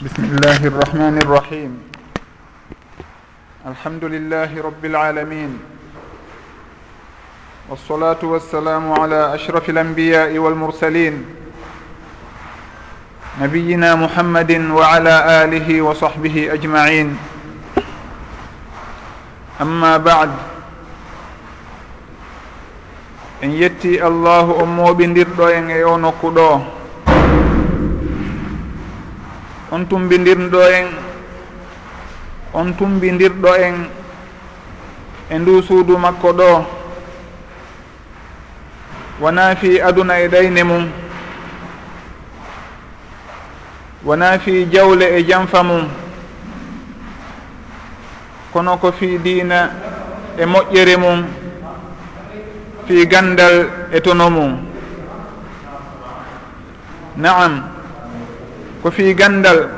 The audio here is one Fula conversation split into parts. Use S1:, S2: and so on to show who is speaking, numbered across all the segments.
S1: بسم الله الرحمن الرحيم الحمد لله رب العالمين والصلاة والسلام على أشرف الأنبياء والمرسلين نبينا محمد وعلى آله وصحبه أجمعين أما بعد en yetti allahu o mooɓidirɗo en e o nokku ɗo on tumbidirɗo en. On tumbidirɗo en. E ndu suudu makko ɗo. Wona fi aduna e ɗayne mum. Wona fi jawle e janfa mum. Kono ko fi diina e moƴƴere mum. Fi gandal e tono mum. Naam. ko fi gandal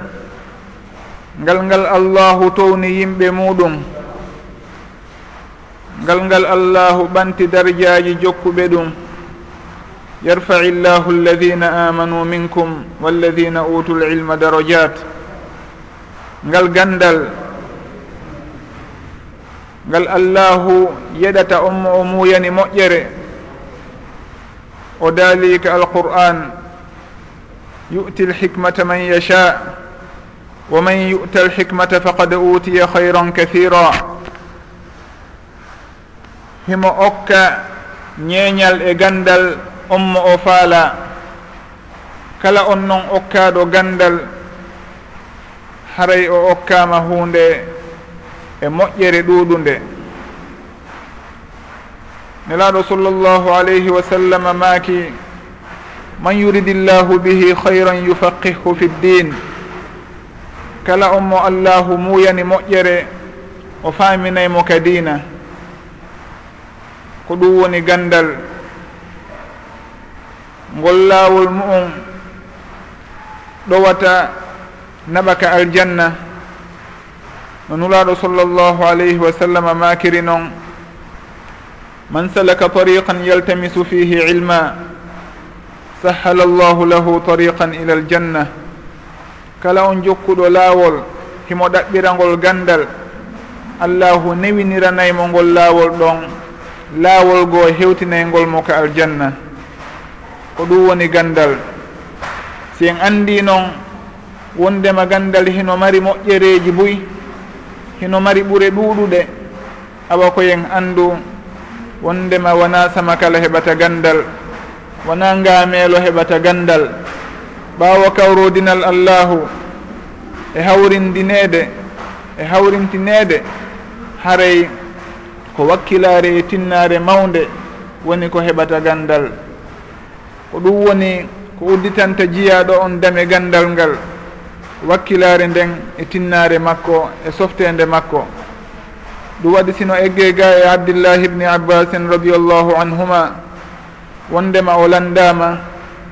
S1: ngal ngal allahu towni yimɓe muɗum ngal ngal allahu ɓanti darjaji jokkuɓe ɗum. Yarfai llahu alladina amanu minkum walladina utu lilma darajat. Ngal gandal ngal allahu yeɗata on mo o muyani moƴƴere. O daalika alqur'an yu'ti lhikmata man yasha wa man yu'ta alhikmata faqad utiya hayran كثيرا. himo okka ñeeñal e gandal on mo o faala kala on noon okkaɗo gandal haray o okkama hunde e moƴƴere ɗuuɗunde nelaɗo sallllahu alayhi wa sallam maaki man yuridi llahu bihi hayran yufaqihu fi ddin kala on mo allahu muuyani moƴƴere o faaminaymo ka diina. Ko ɗum woni gandal. Ngol laawol mu'um ɗowata naɓa ka aljanna. No nulaaɗo sallllahu alayhi wa sallam maakiri noon man salaka tariqan yaltamisu fihi ilma. sahala llahu lahu tariqan ila aljanna. Kala on jokkuɗo laawol himo ɗaɓɓirangol gandal. Allahu newiniranaymo ngol laawol ɗon laawol goo hewtinaygol mo ka aljanna. Ko ɗum woni gandal. Si en anndi noon wondema gandal hino mari moƴƴereeji buy hino mari ɓure ɗuuɗuɗe awa koyen anndu. Wondema wona sama kala heɓata gandal. wona ngameelo heɓata gandal. Ɓaawo kawrodinal allahu e hawrindinede e hawrintinede haray ko wakkilare e tinnare mawde woni ko heɓata gandal. Ko ɗum woni ko udditanta jiyaɗo on dame gandal ngal wakkilare nden e tinnare makko e softede makko. Ɗum waɗi sino egge ga e abdillahi ibni abbasin radiallahu anhuma. wondema o landama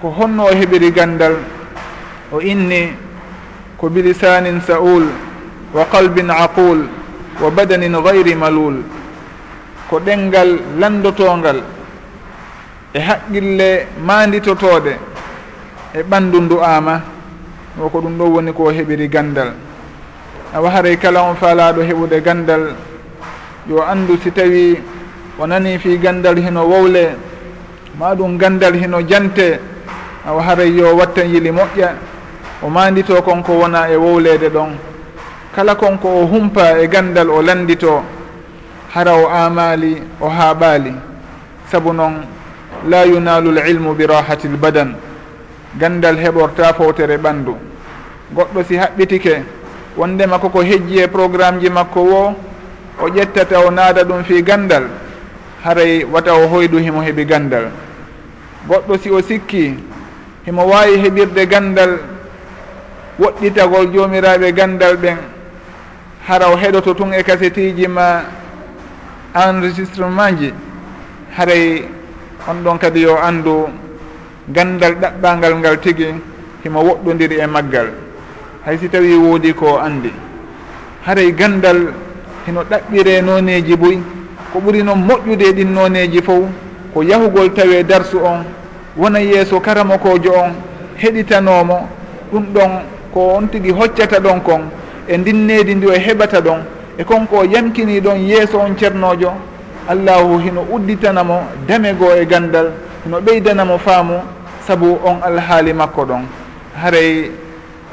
S1: ko honno o heɓiri gandal o inni ko bilisanin sa'ul wa qalbin aqul wa badanin gayri malul. Ko ɗengal landotongal e haqqille manditotode e ɓandu ndu ama o ko ɗum ɗo woni ko heɓiri gandal. Awa haray kala on faalaɗo heɓude gandal yo andu si tawi o nani fi gandal heno wowle ma ɗum gandal hino jante awa haray yo wattan yili moƴƴa. O mandito konko wona e wowlede ɗon. Kala konko o humpa e gandal o landito hara o amali o haaɓali saabu noon la yunalu l ilmu bi rahati l badan. Gandal heɓorta fowtere ɓandu goɗɗo si haɓɓitike wondema koko hejji e programme ji makko wo o ƴettata o naada ɗum fi gandal. haray wata o hoydu himo heɓi gandal. Goɗɗo si o sikki himo wawi heɓirde gandal woɗɗitagol jomiraɓe gandal ɓen hara o heɗoto tun e kasetiji ma enregistrement ji haray on ɗon kadi yo andu gandal ɗaɓɓangal ngal tigi himo woɗɗodiri e maggal. Hay si tawi woodi ko andi haray gandal hino ɗaɓɓire noneji boyi ko ɓuri noon moƴƴude e ɗin noneji fof ko yahugol tawe darsu on wona yeeso karamokojo on heɗitanomo ɗum ɗon ko on tigui hoccata ɗon kon e ndinnedi ndi o heɓata ɗon e konko yamkini ɗon yeeso on ceernojo allahu hino udditanamo damego e gandal hino ɓeydanamo faamu saabu on alhaali makko ɗon. Haray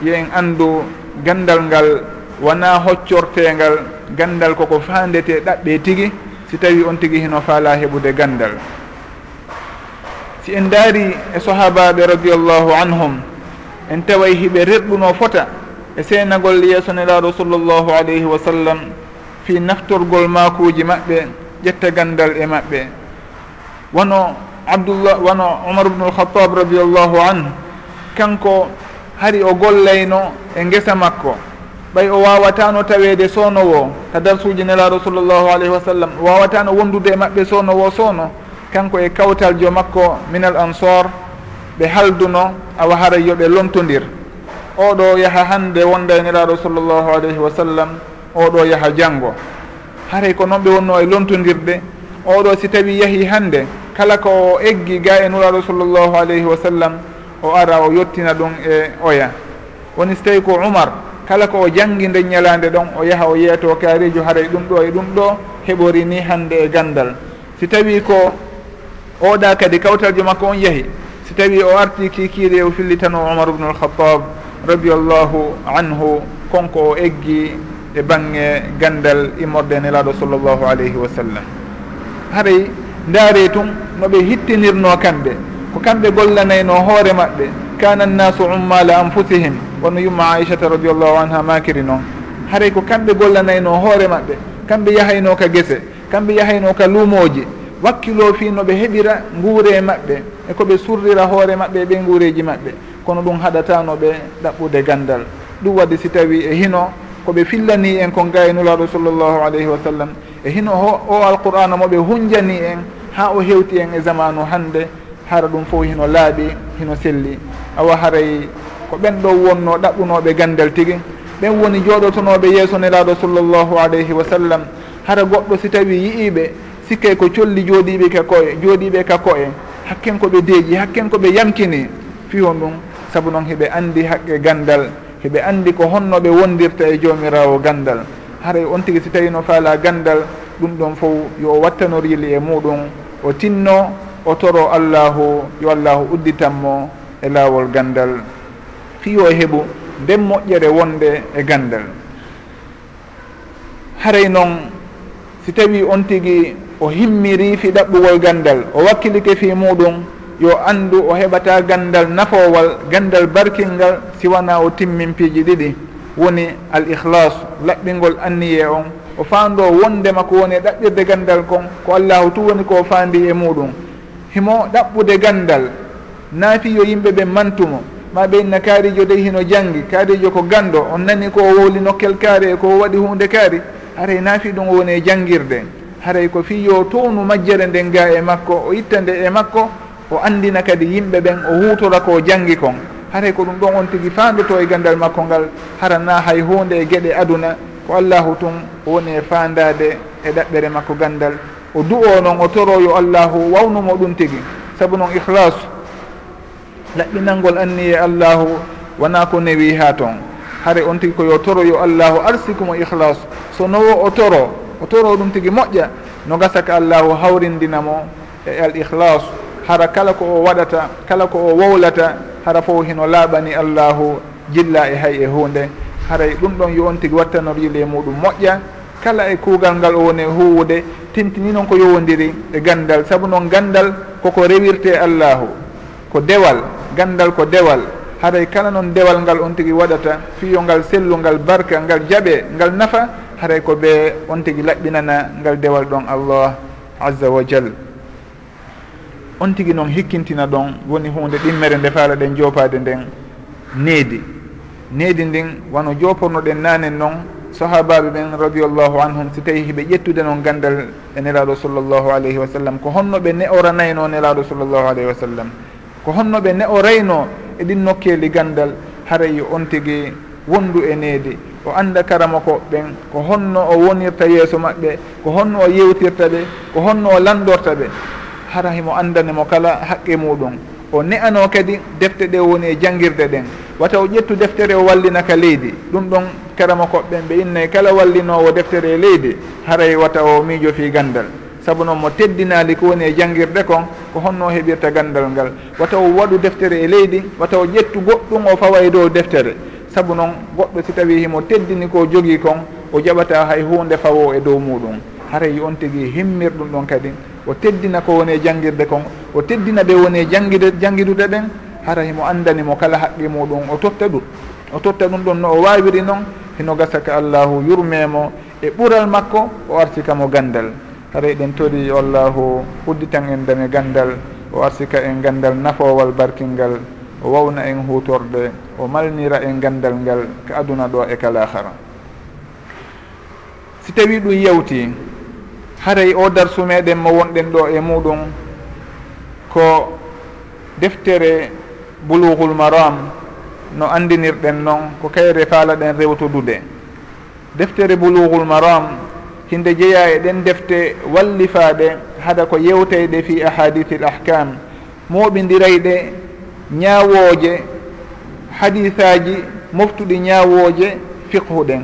S1: yo en andu gandal ngal wona hoccortengal gandal koko fandete ɗaɓɓe tigui si tawi on tigi hino faala heɓude gandal. Si en daari e sahabaɓe radiallahu anhum en taway hiɓe reɗɗuno fota e seenagol yeeso nelaɗo sallllahu alayhi wa sallam fi naftorgol makuji maɓɓe ƴetta gandal e maɓɓe. Wono abdullah wono omar ubnu alkhatab radiallahu anhu kanko hari o gollayno e guesa makko. ɓay o wawatano tawede sownowo ta darsuji nelaɗo sallllahu alayhi wa sallam. Wawatano wondude e maɓɓe sownowo sowno kanko e kawtaljo makko minal ansor ɓe halduno awa haray yoɓe lontodir. Oɗo yaaha hande wonda e nelaɗo sallllahu alayhi wa sallam oɗo yaaha janggo haray ko noon ɓe wonno e lontodirde. Oɗo si tawi yaahi hande kala ko o eggi ga e nuraɗo sallllahu alayhi wa sallam o ara o yettina ɗum e oya. Woni so tawi ko umar kala ko o janngi nde ñalande ɗon o yaaha o yeeto kaarijo haray ɗum ɗo e ɗum ɗo heɓori ni hande e gandal. Si tawi ko oɗa kadi kawtaljo makko on yahi si tawi o arti kikiiɗe o fillitano omar ubnu alkhatab radiallahu anhu konko o eggi e bange gandal e immorde nelaɗo sallllahu alayhi wa sallam. Haray ndaare tun noɓe hittinirno kamɓe ko kamɓe gollanayno hoore maɓɓe kana annasu ummala anfusihim wono yumma aichata radiallahu anha makiri noon haray ko kamɓe gollanayno hoore maɓɓe kamɓe yahayno ka gese kamɓe yahayno ka luumoji wakkilo fi no ɓe heɓira nguure maɓɓe e koɓe surrira hoore maɓɓe ɓe nguureji maɓɓe. Kono ɗum haɗatano ɓe ɗaɓɓude gandal. Ɗum wadde si tawi e hino koɓe fillani en kon gaynulaɗo sallllahu alayhi wa sallam. E hino ho o alqur'ana moɓe hunjani en ha o hewti en e zamanu hande hara ɗum fof hino laaɓi hino selli. Awa haray ko ɓen ɗo wonno ɗaɓɓunoɓe gandal tigui ɓen woni jooɗotonoɓe yeeso nelaɗo sallllahu alayhi wa sallam. Hara goɗɗo si tawi yiiɓe sikkay ko colli jooɗiɓe ka koye jooɗiɓe ka koye. Hakken koɓe deeƴi hakken koɓe yamkini. Fi ɗum saabu noon heɓe andi haqqe gandal. Heɓe andi ko honnoɓe wondirta e jomirawo gandal. Haray on tigui si tawi no faala gandal ɗum ɗon fof yo o wattanorili e muɗum. O tinno o toro allahu yo allahu udditanmo e laawol gandal. fiyo heɓu nden moƴƴere wonde e gandal. Haray noon si tawi on tigi o himmiri fi ɗaɓɓugol gandal o wakkilike fi muɗum yo andu o heɓata gandal nafowal gandal barkingal siwana o timmin piiji ɗiɗi. Woni al ihlas laɓɓingol anniye on. O fando wondema ko woni e ɗaɓɓirde gandal kon ko allahu tu woni ko fandi e muɗum. Himo ɗaɓɓude gandal naafi yo yimɓe ɓe mantumo. ma ɓe inna kaarijo dey hino jangi kaarijo ko gando on nani ko o wohli nokkel kaari e ko waɗi hunde kaari haray naafi ɗum o woni e janngirde haray ko fiyo townu majjere nden ga e makko o itta nde e makko o andina kadi yimɓe ɓen o hutora ko jangi kon. Haray ko ɗum ɗon on tigi faandoto e gandal makko ngal harana hay hunde e gueɗe aduna ko allahu tun woni e fandade e ɗaɓɓere makko gandal. O du'o noon o toro yo allahu wawnumo ɗum tigi. Saabu noon ihlas laɓɓinalngol anni e allahu wona ko newi ha toon hare on tigi koyo toro yo allahu arsikumo ihlas so nowo o toro o toro ɗum tigi moƴƴa no gasa ka allahu hawrindinamo e al ihlas hara kala ko o waɗata kala ko o wowlata hara fof hino laaɓani allahu jilla e hay e hunde haray ɗum ɗon yo on tigi wattanorjile muɗum moƴƴa. Kala e kuugal ngal o woni e huwude tintini noon ko yowodiri e gandal. Saabu noon gandal koko rewirte allahu. Ko dewal gandal ko dewal. Haray kala noon dewal ngal on tigui waɗata fiyo ngal sellungal barka ngal jaaɓe ngal nafa haray ko ɓe on tigui laɓɓinana ngal dewal ɗon allah azza wa jal. On tigui noon hikkintina ɗon woni hunde ɗimmere nde faala ɗen jopade nden needi. Needi ndin wono jopornoɗen nanen noon sahabaɓe ɓen radiallahu anhum si tawi hiɓe ƴettude noon gandal e nelaɗo sallllahu alayhi wa sallam ko honno ɓe ne oranayno nelaɗo sallllahu alayhi wa sallam. ko honno ɓe ne o reyno e ɗin nokkeli gandal haray on tigi wondu e needi. O anda karama ko ɓen ko honno o wonirta yeeso maɓɓe ko honno o yewtirta ɓe ko honno o landorta ɓe. Hara himo anndane kala haqqe muɗum. O ne'ano kadi defte ɗe woni e janngirde ɗen. Wata o ƴettu deftere o wallinaka leydi. Ɗum ɗon karama koɓɓen ɓe innayi kala wallinowo deftere e leydi. Haray wata o miijo fi gandal. saabu noon mo teddinali ko woni e jangguirde kon ko honno heɓirta gandal ngal. Wataw waɗu deftere e leydi wataw ƴettu goɗɗum o fawa e dow deftere. Saabu noon goɗɗo si tawi himo teddini ko jogui kon o jaɓata hay hunde fawo e dow muɗum. Haray on tigui himmirɗum ɗon kadi. O teddina ko woni e jangguirde kon o teddina ɓe woni e jangguide jangguidude ɗen hara himo andanimo kala haqqi muɗum o totta ɗum. O totta ɗum ɗon no o wawiri noon hino gasaka allahu yurmemo e ɓural makko o arti kamo gandal. haray ɗen tori yo allahu udditan en dame gandal o arsika en gandal nafowal barkingal o wawna en hutorde o malnira en gandal ngal ka aduna ɗo e kala hara si tawi ɗum yewti haray o darsu meɗen mo wonɗen ɗo e muɗum ko deftere buluhul maram no andinirɗen noon ko kayre faala ɗen rewtudude. Deftere buluhul maram hinde jeeya e ɗen defte wallifaɗe hada ko yewteyɗe fi ahadithil ahkam. Moɓidirayɗe ñaawooje hadisaji moftuɗi ñaawooje fiqhuɗen.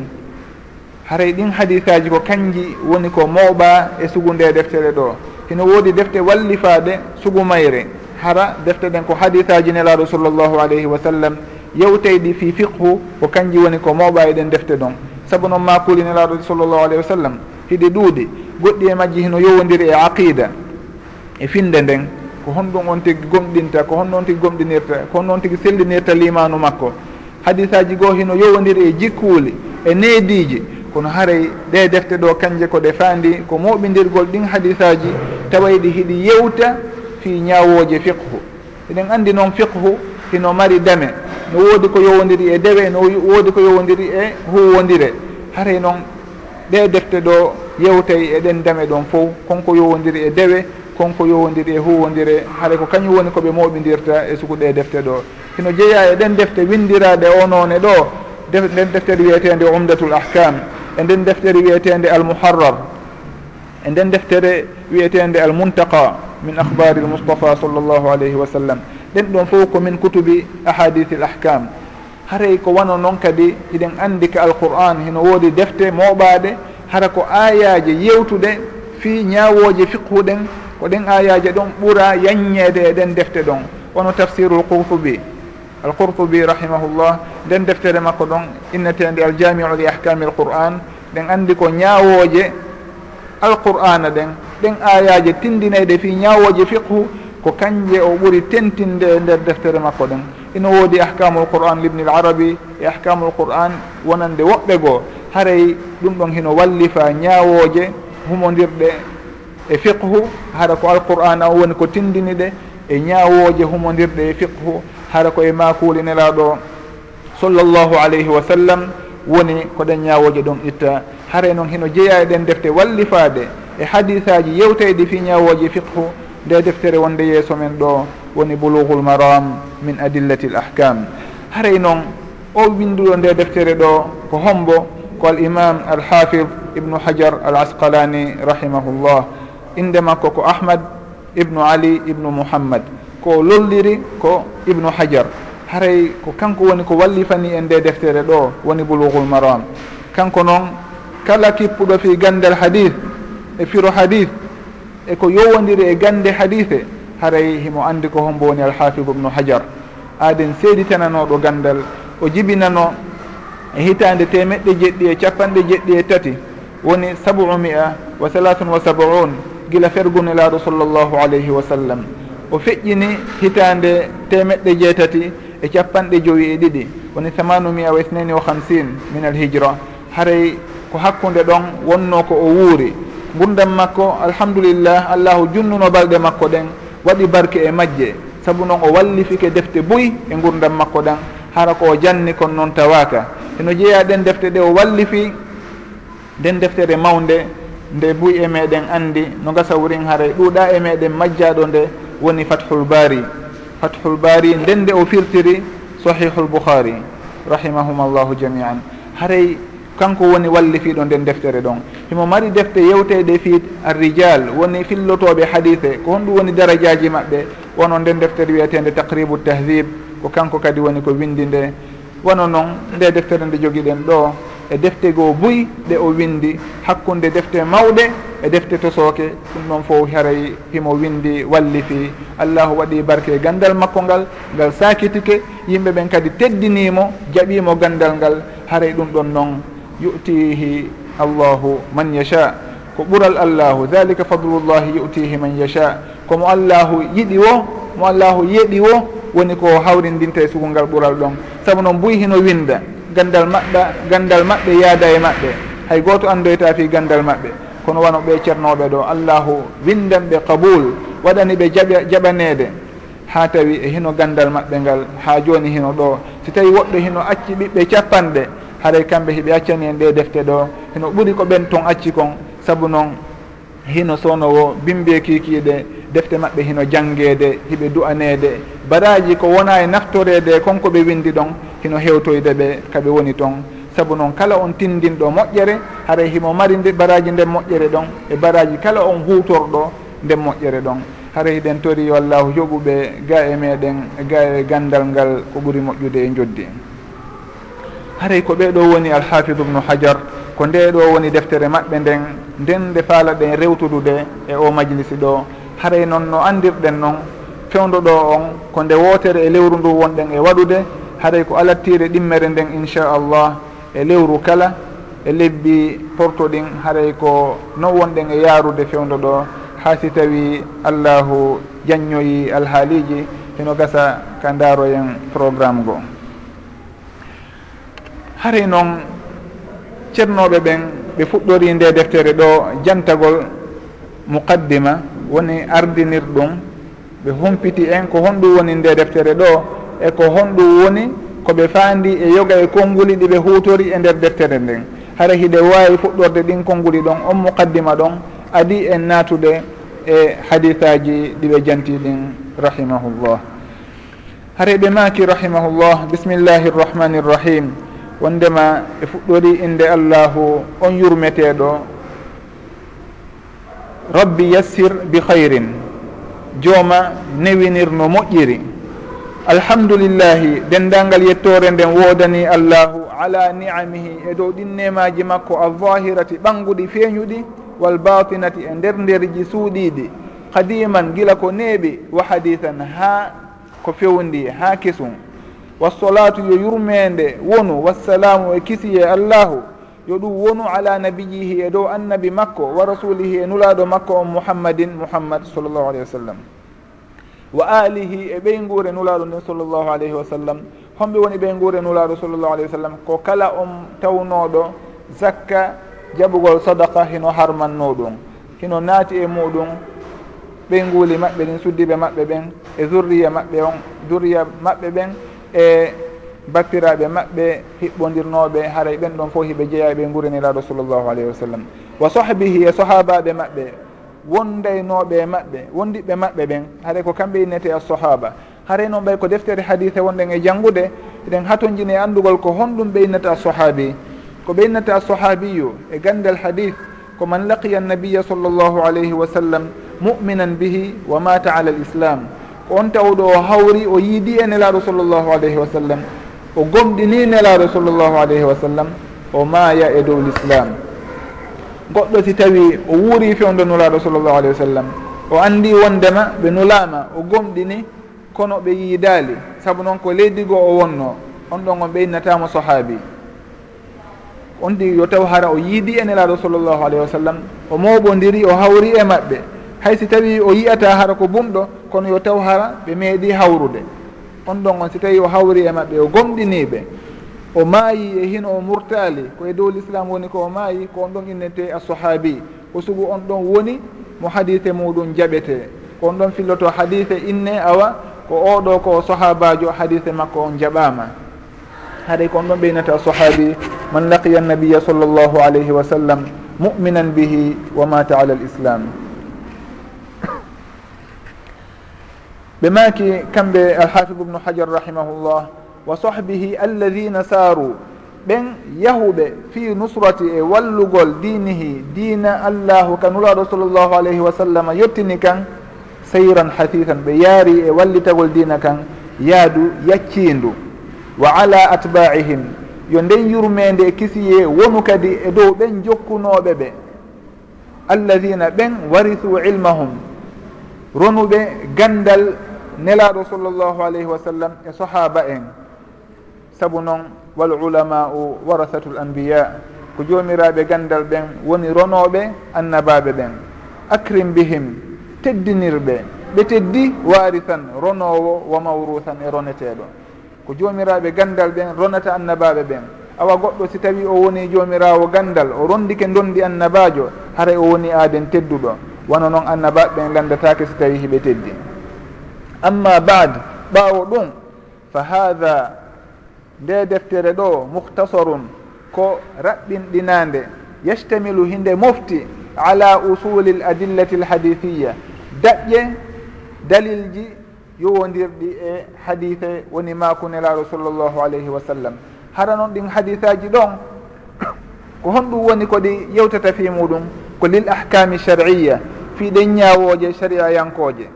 S1: Haray ɗin hadisaji ko kanji woni ko mawɓa e sugunde deftere ɗo. Hino woodi defte wallifaɗe sugumayre. Hara defte ɗen ko hadisaji nelaɗo sallllahu alayhi wa sallam. Yewteyɗi fi fiqhu ko kanji woni ko mawɓa e ɗen defte ɗon. Saabu noon makuli nelaɗo sallllahu alayhi wa sallam. hiɗi ɗuuɗi. Goɗɗi e majji hino yowodiri e aqida e finde nden ko honɗum on tigi gomɗinta ko honnoon tigi gomɗinirta ko honnoon tigi sellinirta limanu makko. Hadisaji goo hino yowodiri e jikkuuli e neediji kono haray ɗe defte ɗo kanje ko ɗe faandi ko moɓidirgol ɗin hadisaji tawa ɗi hiɗi yewta fi ñawoje fiqhu. Eɗen andi noon fiqhu hino mari dame no woodi ko yowodiri e dewe no woodi ko yowodiri e huwodire haray noon ɗe defte ɗo yewtay eɗen dame ɗon fof. Konko yowodiri e dewe konko yowodiri e huwodire haɗa ko kañum woni koɓe moɓidirta e suku ɗe defte ɗo. Hino jeeya e ɗen defte windiraɗe o noone ɗo nden deftere wiyetede umdatul ahkam e nden deftere wiyetede almuharrar e nden deftere wiyetede almuntaqa min ahbari l moustapha sallllahu alayhi wa sallam. Ɗen ɗon fof komin kutubi ahadith l ahkam. haray ko wano noon kadi hiɗen andi ka alqur'an heno woodi defte mooɓaaɗe hara ko ayaji yewtude fii ñaawooje fiqhuɗen ko ɗen ayaji ɗon ɓura yanñeede e ɗen defte ɗon. Wono tafsiru l qurtubi. Al rahimahullah nden deftere makko ɗon innetede aljamiu li ahkami alqur'an ɗen andi ko ñaawooje alqur'ana ɗen ɗen ayaji tindineyɗe fii ñaawooje fiqhu ko kanje o ɓuri tentinde e nder deftere makko ɗen. ina woodi ahkamul qur'an l arabi e ahkamul qur'an wonande woɓɓe goo haray ɗum ɗon hino wallifa ñaawooje humondirɗe e fiqhu hara ko alqur'an o woni ko tindini ɗe e ñaawooje humondirɗe e fiqhu hara ko e makuuli nelaaɗo sallllahu alayhi wa sallam woni ko ɗen ñaawooje ɗon itta. Haray noon hino jeeya e ɗen defte wallifaade e hadisaji yewteyɗi fi ñaawooje fiqhu nde deftere wonde yeeso men ɗo. woni boulugul maram min adillati l ahkam. Haray noon o winduɗo nde deftere ɗo ko hombo ko al imam alhafid ibnu hajar al asqalani rahimahullah. Inde makko ko ahmad ibnu ali ibnu mouhammad ko lolliri ko ibnu hajar. Haray ko kanko woni ko wallifani en nde deftere ɗo woni boulugul maram. Kanko noon kala kippuɗo fi gandal hadith e firo hadith eko yowodiri e gande hadithe haray himo andi ko hombo woni alhafidu ubnu hajar. Aden seeditananoɗo gandal o jibinano e hitande temeɗɗe jeɗɗi e capanɗe jeɗɗi e tati. Woni sabu mia wa salatun wa sabaun gila fergunelaaɗo sallllahu alayhi wa sallam. O feƴƴini hitande temeɗɗe jeetati e capanɗe joyi e ɗiɗi. Woni samanu mia wa isnani wa hamsin min alhijra. Haray ko hakkude ɗon wonno ko o wuuri. Gurdam makko alhamdulillah allahu junnuno balɗe makko ɗen. waɗi barke e majje. Saabu noon o wallifike defte boyi e gurdam makko ɗan. Hara ko o janni kon noon tawaka. Eno jeeya ɗen defte ɗe o wallifi nden deftere mawde nde buy e meɗen andi. No gasa wurin haray ɗuuɗa e meɗen majjaɗo nde woni fathul bari fathul bari nden nde o firtiri sahihul bouhari rahimahum allahu jamian. Haray kanko woni wallifiɗo nden deftere ɗon. Himo mari defte yewteɗe fi arrijal woni fillotoɓe hadise ko honɗum woni darajaji maɓɓe wono nden deftere wiyetede taqribu tahdib ko kanko kadi woni ko windi nde. Wono noon nde deftere nde jogiɗen ɗo e defte goo buy ɗe o windi hakkunde defte mawɗe e defte tosooke ɗum ɗon fof haray himo windi wallifi allahu waɗi barke gandal makko ngal ngal sakitike yimɓe ɓen kadi teddinimo jaɓimo gandal ngal haray ɗum ɗon noon. yu'tihi allahu man yacha ko ɓural allahu dalika fadlullahi yu'tihi man yacha komo allahu yiɗi wo mo allahu yeɗi wo woni ko hawrindinta e sugungal ɓural ɗon. Saabu noon buy hino winda gandal maɓɓa gandal maɓɓe yaada e maɓɓe. Hay goto andoyta fi gandal maɓɓe. Kono wano ɓe ceernoɓe ɗo allahu windan ɓe qaboul waɗani ɓe jaɓa jaɓanede ha tawi e hino gandal maɓɓe ngal ha joni hino ɗo. Si tawi woɗɗo hino acci ɓiɓɓe capanɗe haray kamɓe hiɓe accani en ɗe defte ɗo. Hino ɓuri ko ɓen ton acci kon saabu noon hino sownowo bimbe kikiɗe defte maɓɓe hino jangede hiɓe du'anede. Baraji ko wona e naftorede konko ɓe windi ɗon hino hewtoyde ɓe kaɓe woni toon saabu noon kala on tindinɗo moƴƴere haray himo mari nde baraji nden moƴƴere ɗon e baraji kala on hutorɗo nden moƴƴere ɗon. Haray hiɗen tori yo allahu joɓuɓe ga e meɗen ga e gandal ngal ko ɓuuri moƴƴude e joddi. en haray ko ɓeɗo woni alhafidu ubnu hajar ko nde ɗo woni deftere maɓɓe nden nden nde faala ɗen rewtudude e o majlisi ɗo. Haray noon no andirɗen noon fewdoɗo on ko nde wootere e lewru ndu wonɗen e waɗude haray ko alattire ɗimmere nden inchallah e lewru kala e lebbi portoɗin haray ko non wonɗen e yaarude fewdo ɗo. Ha si tawi allahu jaññoyi alhaaliji heno gasa ka ndaaroyen programme goo haray noon ceernoɓe ɓen ɓe fuɗɗori nde deftere ɗo jantagol muqaddima woni ardinir ɗum ɓe humpiti en ko honɗum woni nde deftere ɗo e ko honɗum woni koɓe faandi e yoga e konnguli ɗiɓe hutori e nder deftere nden. Hara hiɗe wawi fuɗɗorde ɗin konnguli ɗon on muqaddima ɗon adi en natude e hadisaji ɗiɓe janti ɗin rahimahullah. Hareɓe maki rahimahullah bismillahi rrahmani rrahim wondema e fuɗɗori inde allahu on yurmeteɗo. Rabbi yassir bi hayrin jooma newinir no moƴƴiri. Alhamdulillahi dendangal yettore nden woodani allahu ala ni'amihi e dow ɗin nemaji makko alzahirati ɓanguɗi feeñuɗi wal batinati e nder nderji suuɗiɗi qadiman gila ko neeɓi wa hadisan ha ko fewndi ha kesum. wassolatu yo yurmede wonu wassalamu e kisiye allahu yo ɗum wonu ala nabiyihi e dow annabi makko wa rasulihi e nulaɗo makko on muhammadin muhammad sallllahu alayhi wa sallam. Wa alihi e ɓeygure nulaɗo nden sallllahu alayhi wa sallam. Homɓe woni ɓeygure nulaɗo sallllahu alayhi wa sallam ko kala on tawnoɗo zakka jaɓugol sadaka hino harmanno ɗum hino naati e muɗum ɓeyguuli maɓɓe ɗin suddiɓe maɓɓe ɓen e zurriya maɓɓe on zurriya maɓɓe ɓen e battiraɓe maɓɓe hiɓɓodirnoɓe haray e ɓen ɗon fof hiɓe jeeyaɓe guureniraɗo sallllahu alayhi wa sallam. Wa sahbihi e sahabaɓe maɓɓe wondaynoɓe e maɓɓe wondiɓɓe maɓɓe ɓen haɗa ko kamɓe innete a sahaba. Haray noon ɓay ko deftere hadise wonɗen e janngude eɗen hatojini e anndugol ko honɗum ɓe innete a sahabi. Ko ɓe innete a sahabiyu e gandal hadis ko man laqiya annabiya sallllahu alayhi wa sallam muminan bihi wa mata ala l islam. on tawɗo o hawri o yiidi e nelaɗo sallllahu alayhi wa sallam o gomɗini nelaɗo sallllahu alayhi wa sallam o maaya e dow l'islam. Goɗɗo si tawi o wuuri fewdo nulaɗo sallllahu alayhi wa sallam o andi wondema ɓe nulama o gomɗini kono ɓe yiidali saabu noon ko leydi goo o wonno on ɗon on ɓeynatamo sahaabi. On ɗi yo taw hara o yiidi e nelaɗo sallllahu alayhi wa sallam o mawɓodiri o hawri e maɓɓe. hay si tawi o yiyata hara ko bumɗo kono yo taw hara ɓe meeɗi hawrude. On ɗon on si tawi o hawri e maɓɓe o gomɗiniɓe o maayi e hino o murtali koye dow l'islam woni ko o maayi ko on ɗon innete a sahabi o sugu on ɗon woni mo hadise muɗum jaɓete ko on ɗon filloto hadise inne awa ko oɗo ko sahabajo hadise makko on jaɓama haɗay ko on ɗon ɓeynata sahabi man laqiya annabiya sallllahu alayhi wa sallam muminan bihi wa mata ala l islam ɓe maaki kamɓe alhafidu ubnu hajar rahimahullah wa sahbihi alladina saaru. Ɓen yahuɓe fi nusrati e wallugol dinihi dina allahu ka nuraɗo sall llahu alayhi wa sallam yettini kan sayran hasisan ɓe yaari e wallitagol dina kan yaadu yacciindu. Wa ala atbaihim yo nden yurmede e kisiye wonu kadi e dow ɓen jokkunoɓe ɓe. Alladina ɓen warisu ilmahum ronuɓe gandal nelaɗo sallllahu alayhi wa sallam e sahaba en. Saabu noon wal ulamau warasatu l anbiya ko jomiraɓe gandal ɓen woni ronoɓe annabaɓe ɓen. Acrim bihim teddinirɓe. Ɓe teddi warisan ronowo wa mawrusan e roneteɗo ko jomiraɓe gandal ɓen ronata annabaɓe ɓen. Awa goɗɗo si tawi o woni jomirawo gandal o rondike dondi annabajo haray o woni aaden tedduɗo. Wano noon annabaɓe ɓen gandatake si tawi hiɓe teddi. amma bad ɓaawo ɗum. Fa hada nde deftere ɗo muhtasarun ko raɓɓinɗinande. Yectamilu hinde mofti ala usuli l adillati l hadithiya daƴƴe dalilji yowodirɗi e hadithe woni makunelaɗo sallllahu alayhi wa sallam. Hara noon ɗin hadisaji ɗon ko honɗum woni ko ɗi yewtata fi muɗum ko lil ahkami shar'iya fi ɗen ñawoje sharia yankoje.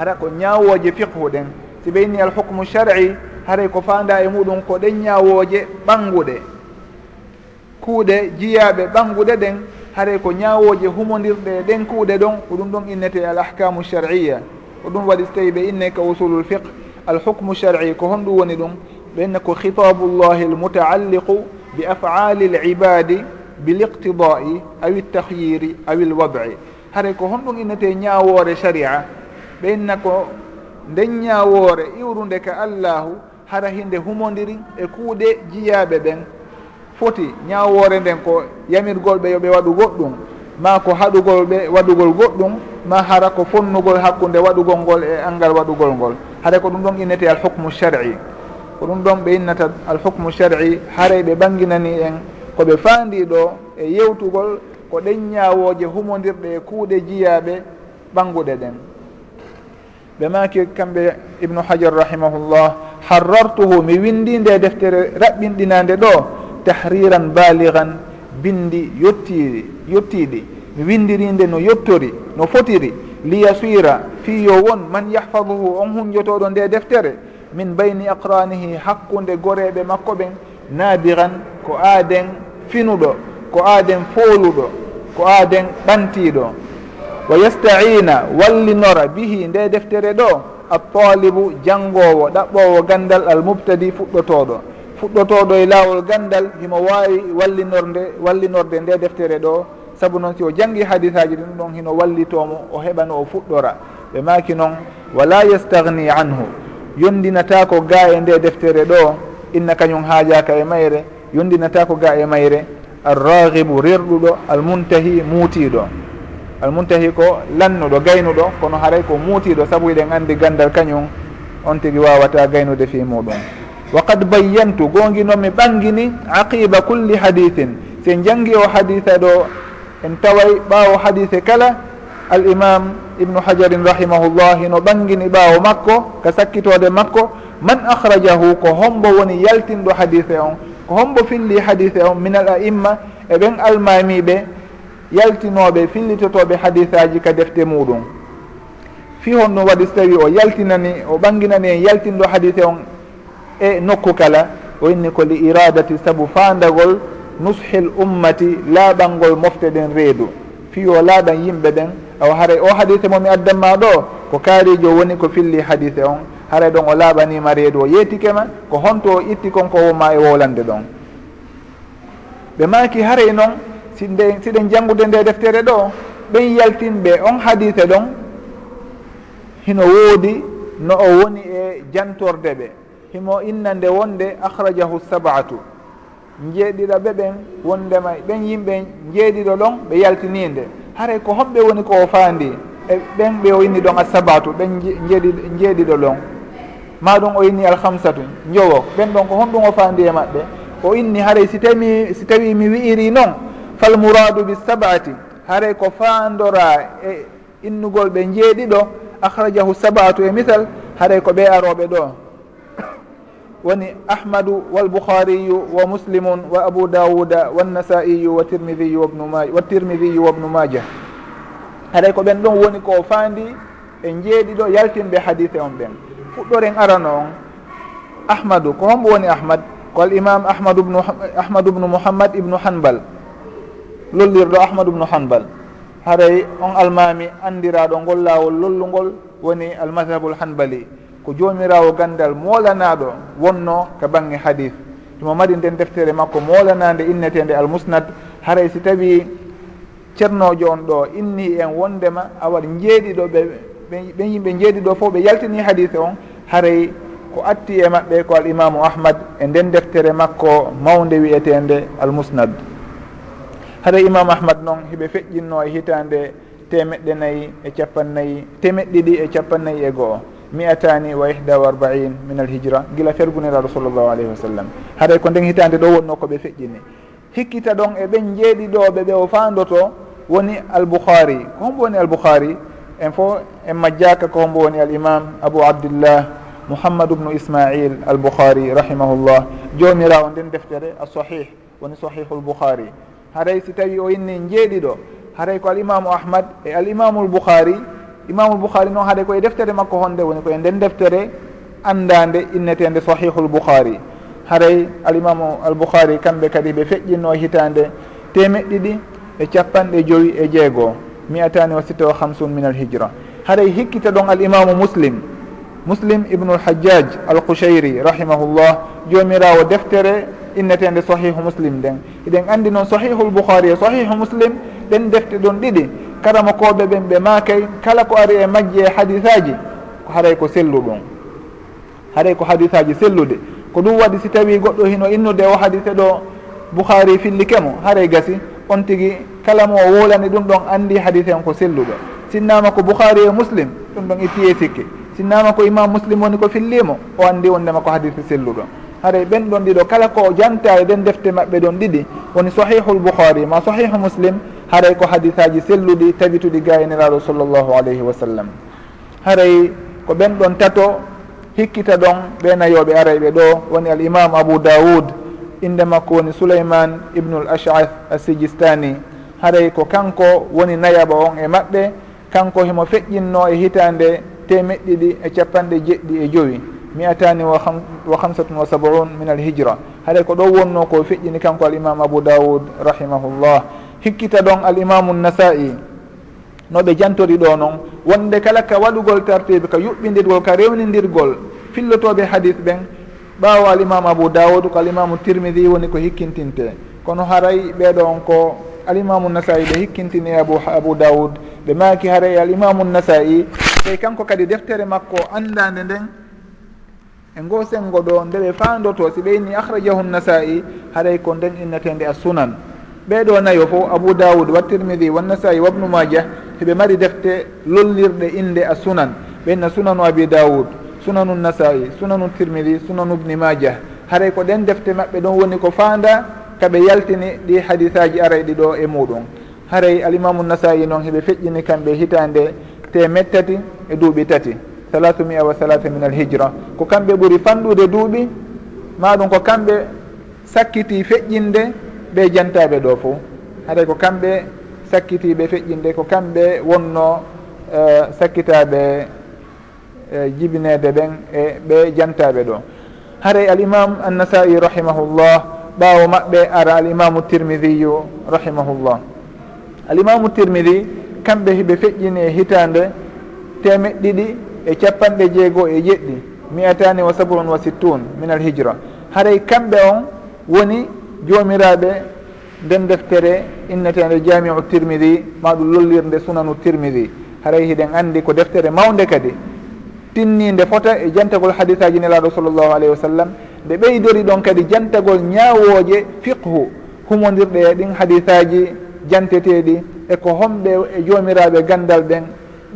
S1: hara ko ñaawooje fiqhu ɗen si ɓeyni al hukmu shar'i haray ko fanda e muɗum ko ɗen ñaawooje ɓannguɗe kuuɗe jiyaaɓe ɓannguɗe ɗen haray ko ñaawooje humondirɗe e ɗen kuuɗe ɗon ko ɗum ɗon innete al ahkamu shar'iya ko ɗum waɗi so tawi ɓe inne ka usulul fiqh al hukmu shar'i ko honɗum woni ɗum ɓe inne ko khitabu llahi l mutaalliqu bi afali l ibadi bil iqtidai awi ltahyiri tahyiri awi l wad'i haray ko honɗum innete ñaawoore sharia. ɓenna ko nden ñawoore iwrude ka allahu hara hinde humodiri e kuuɗe jiyaɓe ɓen. Foti ñawoore nden ko yamirgol ɓe yoɓe waɗu goɗɗum ma ko haɗugol ɓe waɗugol goɗɗum ma hara ko fonnugol hakkude waɗugol ngol e angal waɗugol ngol. Hara ko ɗum ɗon innete alhukmu shar'i. Ko ɗum ɗon ɓe innata alhukmu shar'i haray ɓe ɓanginani en koɓe faandi ɗo e yewtugol ko ɗen ñawoje humodirɗe e kuuɗe jiyaɓe ɓanguɗe ɗen. ɓe maki kamɓe ibnu hajar rahimahullah harrartuhu mi windi nde deftere raɓɓinɗinande ɗo tahriran baligan bindi yettiɗi yettiɗi mi windirinde no yettori no fotiri. Liyasira fi yo won man yahfaduhu on hunjotoɗo nde deftere. Min bayni aqranihi hakkude goreɓe makko ɓen nadiran ko aaden finuɗo ko aaden fooluɗo ko aaden ɓantiɗo. wa yastaina wallinora bihi nde deftere ɗo altalibu janngowo ɗaɓɓowo gandal almubtadi fuɗɗotoɗo fuɗɗotoɗo e laawol gandal himo wawi wallinorde wallinorde nde deftere ɗo. Saabu noon si o janngi hadisaji ɗum ɗon hino wallitomo o heɓano o fuɗɗora. Ɓe maki noon wala yestagni anhu. Yondinata ko ga e nde deftere ɗo inna kañum haajaka e mayre. Yondinata ko ga e mayre alragibu rerɗuɗo almuntahi muutiɗo almuntahi ko lannuɗo gaynuɗo kono haray ko muutiɗo saabu eɗen andi gandal kañum on tigi wawata gaynude fi muɗum. Wa qad bayyantu gongi noon mi ɓangini aqiba culli hadithin. Se jangi o haditha ɗo en taway ɓaawo hadithe kala al imam ibnu hajarin rahimahullah no ɓangini ɓaawo makko ka sakkitode makko man ahrajahu ko hombo woni yaltinɗo hadithe on ko hombo filli hadithe on min al a'imma e ɓen almamiɓe yaltinoɓe fillitotoɓe hadisaji ka defte muɗum. Fi hon ɗum waɗi so tawi o yaltinani o ɓanginani en yaltinɗo hadise on e nokku kala o inni ko li iradati saabu fandagol nushil ummati laaɓangol mofte ɗen reedu. Fi o laaɓan yimɓe ɗen aw haray o hadise momi addanma ɗo ko kaarijo woni ko filli hadise on. Haray ɗon o laaɓanima reedu o yeetikema ko honto o itti konko woma e wolande ɗon. Ɓe maki haray noon sinde siɗen janngude nde deftere ɗo ɓen yaltinɓe on hadise ɗon hino woodi no o woni e jantorde ɓe. Himo innande wonde akhrajahu sabatu. Jeeɗiɗo ɓe ɓen wondema ɓen yimɓe jeeɗiɗo ɗon ɓe yaltininde. Haray ko hoɓɓe woni ko o faandi e ɓen ɓe o inni ɗon asabatu ɓen jeeɗi jeeɗiɗo ɗon. Ma ɗum o inni alhamsatu jowo ɓen ɗon ko honɗum o faandi e maɓɓe. O inni haray si tawi si tawi mi wi'iri noon fal mouradu bi sabati haray ko fandora e innugol ɓe jeeɗiɗo akhrajahu sabatu e misal haray ko ɓe aroɓe ɗo. Woni ahmadu walboukhariyu wa muslimun wa abu dawuda wannasaiyu wa tirmidiyu wabnu maja wa tirmidiyu wabnu maja haɗay ko ɓen ɗon woni ko faandi e jeeɗiɗo yaltinɓe hadise on ɓen. Fuɗɗoren arano on ahmadu ko homɓo woni ahmad ko al imam ahmadu bnu ahmadu bnu mouhammad ibnu hanbal. lollirɗo ahmadou ubnu hanbal. Haray on almami andiraɗo ngol lawol lollugol woni almadhabul hanbali. Ko jomirawo gandal molanaɗo wonno ka bangge hadis tomo mari nden deftere makko molanade innetede almusnad. Haray si tawi ceernojo on ɗo inni en wondema awaɗ jeeɗiɗo ɓe ɓe yimɓe jeeɗiɗo fof ɓe yaltini hadise on. Haray ko atti e maɓɓe ko al imamu ahmad e nden deftere makko mawde wiyetende almusnad. haɗa imam ahmad noon hiɓe feƴƴinno e hitande temeɗɗe nayyi e capannayyi temeɗɗiɗi e capannayyi e goho mi'atani wa ihda wa arbain min alhijra gila ferguniraɗo sallllahu alayhi wa sallam. Haɗay ko nden hitande ɗo wonno koɓe feƴƴini. Hikkita ɗon e ɓen jeeɗiɗoɓe ɓe o fandoto woni albouhari ko hombo woni albouhari en fo en majjaka ko hombo woni alimam abou abdillah mouhammadou ubnu ismail albouhari rahimahullah. Jonira o nden deftere a sahih woni sahihu lbouhari haray si tawi o inni jeeɗiɗo haray ko alimamu ahmad e alimamu lboukhari imamu lboukhari noon haade koye deftere makko honde woni koye nden deftere andade innetende sahihu lboukhari haray alimamu albouhari kamɓe kadi ɓe feƴƴinno hitande temeɗɗiɗi e capanɗe joyi e jeegoo mi'atani wa sitta wa hamsun min alhijra haray hikkita ɗon alimamu muslim muslim ibnu lhajjaj alkushayri rahimahullah jomirawo deftere innetede sahihu muslim nden. Eɗen andi noon sahihul bouhari e sahihu muslim ɗen defte ɗon ɗiɗi. Karama koɓe ɓen ɓe makay kala ko ari e majji e hadisaji ko haray ko selluɗum. Haray ko hadisaji sellude. Ko ɗum waɗi si tawi goɗɗo hino innude o hadise ɗo boukhari fillikemo haray gasi. On tigui kala mo o wolani ɗum ɗon andi hadise on ko selluɗo. Sinnama ko boukhari e muslim ɗum ɗon ittiye sikke sinnama ko imam muslim woni ko fillimo o andi wondema ko hadise selluɗo. haray ɓen ɗon ɗiɗo kala ko janta e ɗen defte maɓɓe ɗon ɗiɗi woni sahihu lboukhari ma sahihu muslim haray ko hadisaji selluɗi tabituɗi gayniraɗo sallllahu alayhi wa sallam. Haray ko ɓen ɗon tato hikkita ɗon ɓe nayoɓe arayɓe ɗo woni al imam abou daoud inde makko woni souleyman ibnul ashath assijistani. Haray ko kanko woni nayaɓa on e maɓɓe kanko himo feƴƴinno e hitande temeɗɗiɗi e capanɗe jeɗɗi e joyi. mi'atani wa hamsatun wa sabaun min alhijra haɗay ko ɗo wonno ko feƴƴini kanko alimamu abou daoud rahimahullah. Hikkita ɗon alimamu nasa'i no ɓe jantori ɗo noon wonde kala ka waɗugol tartibe ka yuɓɓidirgol ka rewnidirgol fillotoɓe hadis ɓen ɓaawo alimamu abou daoud ko alimamu tirmidi woni ko hikkintinte. Kono haray ɓeɗon ko alimamu nasa'i ɓe hikkintini abou abou daoud ɓe maki haray alimamu nasa'i ɓey kanko kadi deftere makko andade nden e ngo sengo ɗo nde ɓe fandoto si ɓeyni ahrajahu nnasai haɗay ko nden innetende a sunan. Ɓeɗo nayo fo abou daoud wa tirmidi wa wannasai wabnu maja heɓe mari defte lollirɗe inde a sunan. Ɓenna sunanu abi daoud sunanu nnasai sunanu tirmidi sunanu bni maja haɗay ko ɗen defte maɓɓe ɗon woni ko fanda kaɓe yaltini ɗi hadisaji arayɗi ɗo e muɗum. Haray alimamu nnasai noon heɓe feƴƴini kamɓe hitande temettati e duuɓi tati. salatu mia wa salata min alhijra. Ko kamɓe ɓuuri fanɗude duuɓi ma ɗum ko kamɓe sakkiti feƴƴinde ɓe jantaɓe ɗo fo haɗay ko kamɓe sakkitiɓe feƴƴinde ko kamɓe wonno e, uh, sakkitaɓe uh, e, jibinede ɓen e ɓe jantaɓe ɗo. Haray alimamu annasai rahimahullah ɓawo maɓɓe ara alimamu tirmidiyu rahimahullah. Alimamu tirmidi kamɓe hiɓe feƴƴini e hitande temeɗɗiɗi e capanɗe jeego e jeɗɗi mi'atani wa sabrun wa sittun min al hijra. Haray kamɓe on woni jomiraɓe nden deftere innetede jamiu tirmidi maɗum lollirde sunanu tirmidi haray hiɗen andi ko deftere mawde kadi tinninde fota e jantagol hadisaji nelaɗo sallllahu alayhi wa sallam. Nde ɓeydori ɗon kadi jantagol ñawoje fiqhu humodirɗe e ɗin hadisaji janteteɗi eko homɓe e jomiraɓe gandal ɓen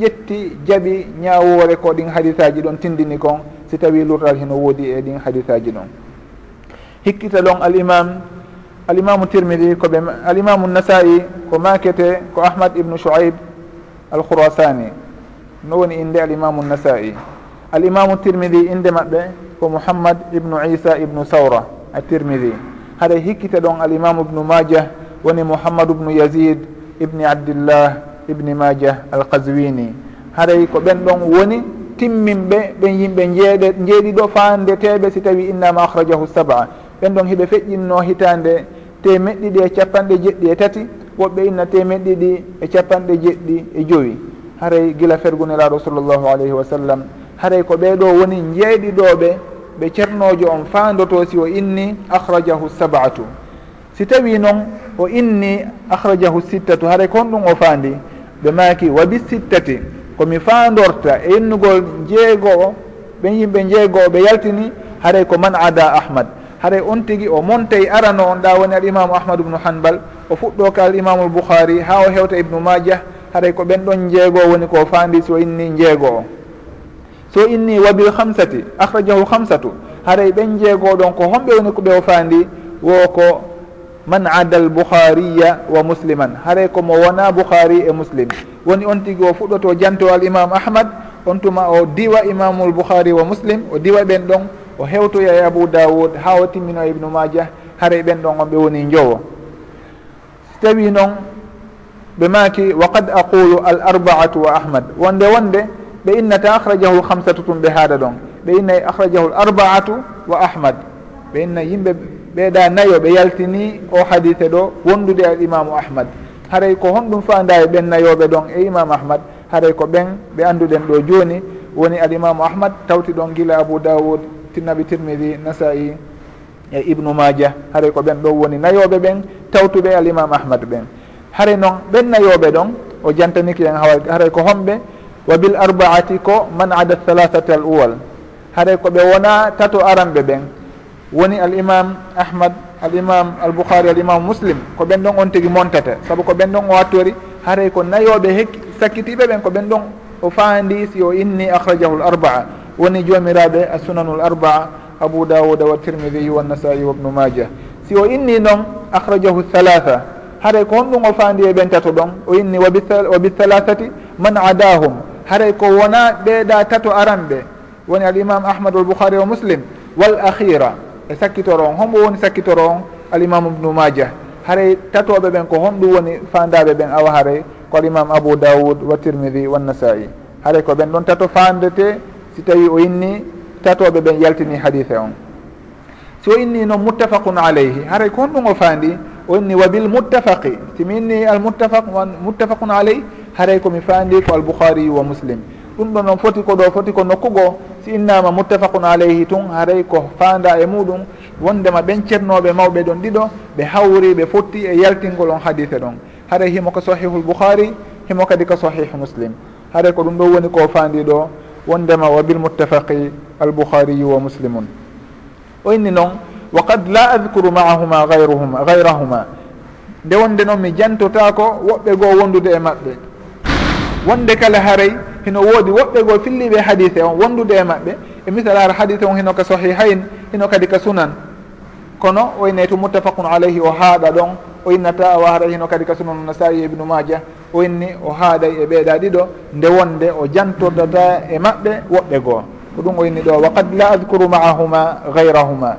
S1: ƴetti jaɓi ñawore ko ɗin hadisaji ɗon tindini kon si tawi lurral hino woodi e ɗin hadisaji ɗon. Hikkita ɗon alimam alimamu tirmidi koɓe alimamu nasai ko makete ko ahmad ibnu shoaib alkhurasani. No woni inde alimamu nasai. Alimamu tirmidi inde maɓɓe ko mouhammad ibnu isa ibnu sawra a tirmidi haɗa hikkita ɗon alimamu ibnu majah woni mouhammadou ibnu yazid ibni abdillah ibni majah alkazwini haray ko ɓen ɗon woni timminɓe ɓen yimɓe jeeɗe jeeɗiɗo fandeteɓe si tawi innama ahrajahu sab'a. Ɓen ɗon hiɓe feƴƴinno hitande temeɗɗiɗi e capanɗe jeɗɗi e tati woɓɓe inna temeɗɗiɗi e capanɗe jeɗɗi e joyi. Haray gila fergunelaɗo sallllahu alayhi wa sallam. Haray ko ɓeɗo woni jeeɗiɗoɓe ɓe ceernojo on fandoto si o inni ahrajahu sab'atu. Si tawi noon o inni ahrajahu sittatu haray ko honɗum o faandi. ɓe maaki wa bi sittati komi fandorta e innugol jeegoo ɓen yimɓe jeegoo ɓe yaltini haray ko man ada ahmad. Haray on tigi o montay arano on ɗa woni al imamu ahmadou ubnu hanbal o fuɗɗo ka al imamu lboukhari ha o hewta ibnu majah haray ko ɓen ɗon jeegoo woni ko fandi so inni jeegoo so inni wabil hamsati akhrajahu hamsatu haray ɓen jeegoo ɗon ko homɓe woni ko ɓe o fandi wo ko man ada albukhariya wa musliman. Haray komo wona boukhari e muslim. Woni on tigi o fuɗɗoto janto al imam ahmad on tuma o diwa imamu lboukhari wa muslim o diwa ɓen ɗon o hewtoya e abou dawoud ha o timmino e ibnu maja haray ɓen ɗon on ɓe woni jowo so tawi noon ɓe maki wa qad aqulu al arbaatu wa ahmad. Wonde wonde ɓe innata akhrajahu lhamsatu tum ɓe haada ɗon. Ɓe innayi akhrajahu l arbaatu wa ahmad. Ɓe inna yimɓe ɓeeɗa nayo ɓe yaltini o hadise ɗo wondude al imamu ahmad. Haray ko honɗum fanda e ɓen nayoɓe ɗon e imamu ahmad. Haray ko ɓen ɓe annduɗen ɗo joni. Woni al imamu ahmad tawti ɗon guila abou dawoud tinnabi tirmidi nasai e ibnu maja haray ko ɓen ɗon woni nayoɓe ɓen tawtuɓe al imamu ahmad ɓen. Haray noon ɓen nayoɓe ɗon o jantaniki en hawa haray ko homɓe wa bil arbaati ko man ada halathata al uwal. Haray ko ɓe wona tato aranɓe ɓen. woni al imam ahmad al imam albouhari al imam muslim ko ɓen ɗon on tigui montata saabu ko ɓen ɗon o wattori haray ko nayoɓe hekki sakkitiɓe ɓen ko ɓen ɗon o fandi si o inni akhrajahu l arbaa woni jomiraɓe a sunanu l arbaa abou dawuda wa tirmidi wa nasai wa bnu maja si o inni noon akhrajahu halatha haray ko honɗum o faandi e ɓen tato ɗon o inni wa bithalatati man adahum. Haray ko wona ɓeeɗa tato aranɓe. Woni al imam ahmad al bouhari wa muslim wal akhira e sakkitoro on. Hombo woni sakkitoro on alimamu ibnu maja haray tatoɓe ɓen ko honɗum woni fandaɓe ɓen awa haray ko alimam abou daoud wa tirmidi wannasai haray ko ɓen ɗon tato fandete si tawi o inni tatoɓe ɓen yaltini hadise on. Si o inni noon muttafaqun alayhi haray ko honɗum o fandi o inni wa bil muttafaqi. Simi inni al muttafaq muttafaqun aleyh haray komi fandi ko albouhariyu wa muslim. ɗum ɗo noon foti ko ɗo foti ko nokku goo si innama muttafaqun aleyhi tun haray ko fanda e muɗum. Wondema ɓen ceernoɓe mawɓe ɗon ɗiɗo ɓe hawri ɓe fotti e yaltingol on hadise ɗon. Haray himo ko sahihu lboukhari himo kadi ko sahihu muslim. Haray ko ɗum ɗo woni ko fandiɗo wondema wa bilmuttafaqi albouhariyu wa muslimun. O inni noon wa qad la adcouru maahuma gayruhuma gayrahuma nde wonde noon mi jantotako woɓɓe goo wondude e maɓɓe. Wonde kala haray hino woodi woɓɓe goo filliɓe hadise on wondude e maɓɓe e misal ara hadise on hino ka sahihayn hino kadi ka sunan. Kono o inne to muttafaqun alayhi o haaɗa ɗon o innata o haray hino kadi ka sunan nasai ibnu maja o inni o haaɗay e ɓeeɗa ɗiɗo nde wonde o jantordata e maɓɓe woɓɓe goo ko ɗum o inni ɗo wa qad la adcouru maahuma gayrahuma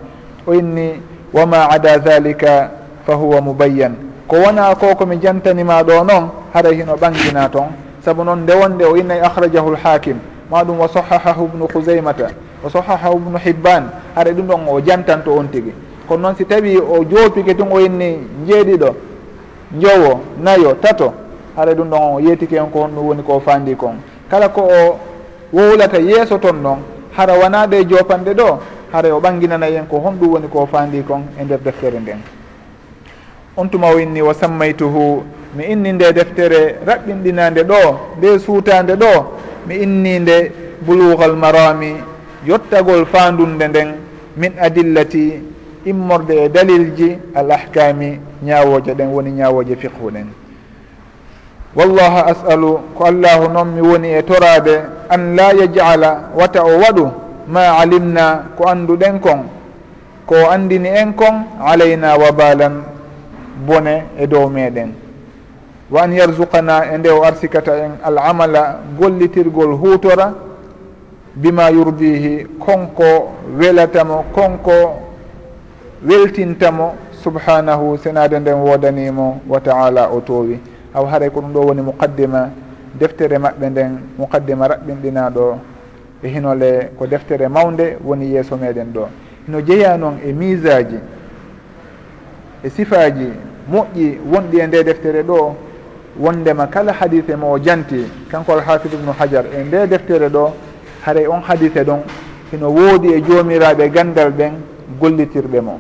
S1: o inni wama ada dhalika fa huwa mubayyan. Ko wona ko komi jantanima ɗo noon haray hino ɓangina toon saabu noon ndewonde o innayi ahrajahu lhakim maɗum wa sahahahu ubnu kousaymata wa sahahahu ubnu hibban haɗa ɗum ɗon o jantanto on tigi. Kono noon si tawi o joopike tun o inni jeeɗiɗo jowo nayo tato haɗa ɗum ɗon o yeetike on ko honɗum woni ko fandi kon kala ko o wowlata yeeso ton noon hara wonade jopanɗe ɗo haray o ɓanginanayi en ko honɗum woni ko fandi kon e nder deftere nden. On tuma o inni wa sammaytuhu mi inni nde deftere raɓɓinɗinande ɗo nde suutande ɗo mi inni nde bulugal marami yottagol fandunde nden min adillati immorde e dalilji al ahkami ñawoje ɗen woni ñawoje fiqhu ɗen wallahu asalu ko allahu noon mi woni e torade an la yajala wata o waɗu ma alimna ko anduɗen kon ko andini en kon alayna wabalan bone e dow meɗen wa an yarzuqana e nde o arsikata en al amala gollitirgol hutora bima yurdihi konko welatamo konko weltintamo subhanahu senade nden wodanimo wa taala o towi haw haray ko ɗum ɗo woni muqaddima deftere maɓɓe nden muqaddima raɓɓinɗinaɗo e hinole ko deftere mawde woni yeeso meɗen ɗo. Hino jeeya noon e misaji e sifaji moƴƴi wonɗi e nde deftere ɗo wondema kala hadise mo o janti. Kanko alhafid ubnu hajar e nde deftere ɗo haray on hadise ɗon hino woodi e joomiraɓe e gandal ɓen gollitirɓe mo.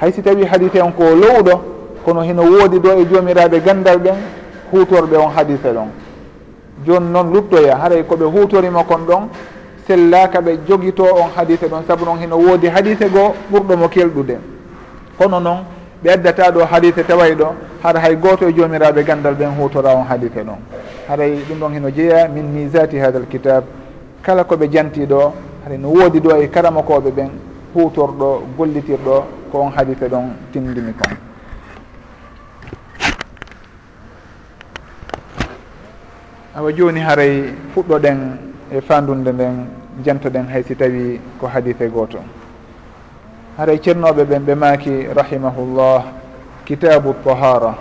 S1: Hay si tawi hadise on ko lowɗo kono hino woodi ɗo e joomiraɓe e gandal ɓen hutorɓe on hadise ɗon. Joni noon luttoya haray koɓe hutorima kon ɗon sellaka ɓe jogito on hadise ɗon saabu noon hino woodi hadise goo ɓurɗo mo kelɗude. Kono noon ɓe addata ɗo hadise taway ɗo haɗa hay goto e jomiraɓe gandal ɓen hutora on haalite ɗon. Haray ɗum ɗon hino jeeya min misati hada l kitab. Kala koɓe jantiɗo haɗa no woodi ɗo e karamakoɓe ɓen hutorɗo gollitirɗo ko on haalite ɗon tindini kon. Awa joni haray fuɗɗoɗen e fandunde nden jantoɗen hay si tawi ko hadite goto. Haray ceernoɓe ɓen ɓe maaki rahimahullah. kitabu tahara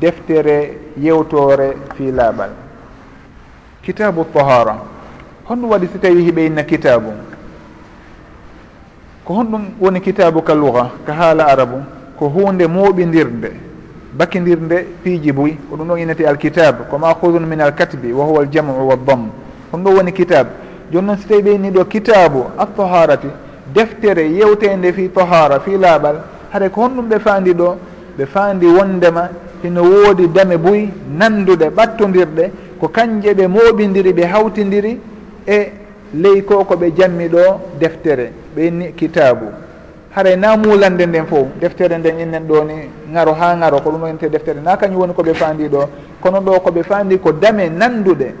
S1: deftere yewtore fi laaɓal kitabu tahara honɗum waɗi si tawi hiɓe inna kitabu ko honɗum woni kitabu ka luga ka haala arabu ko hunde moɓidirde bakidirde piiji boyi ko ɗum ɗon innete alkitab ko mahudun min alkatbi wa huwa aljamu waddam hon ɗo woni kitab joni noon si tawi ɓeyni ɗo kitabu altaharati deftere yewtede fi tahara fi laaɓal haɗa ko honɗum ɓe fandi ɗo ɓe faandi wondema hino woodi dame buy nanduɗe ɓattodirɗe ko kanje ɓe mooɓidiri ɓe hawtidiri e ley ko ko ɓe jammi ɗo deftere ɓe inni kitabu haray na mulande nden fof deftere nden innen ɗo ni ngaro ha ngaro ko ɗum wonte deftere. Na kañum woni koɓe faandi ɗo. Kono ɗo koɓe faandi ko dame nanduɗe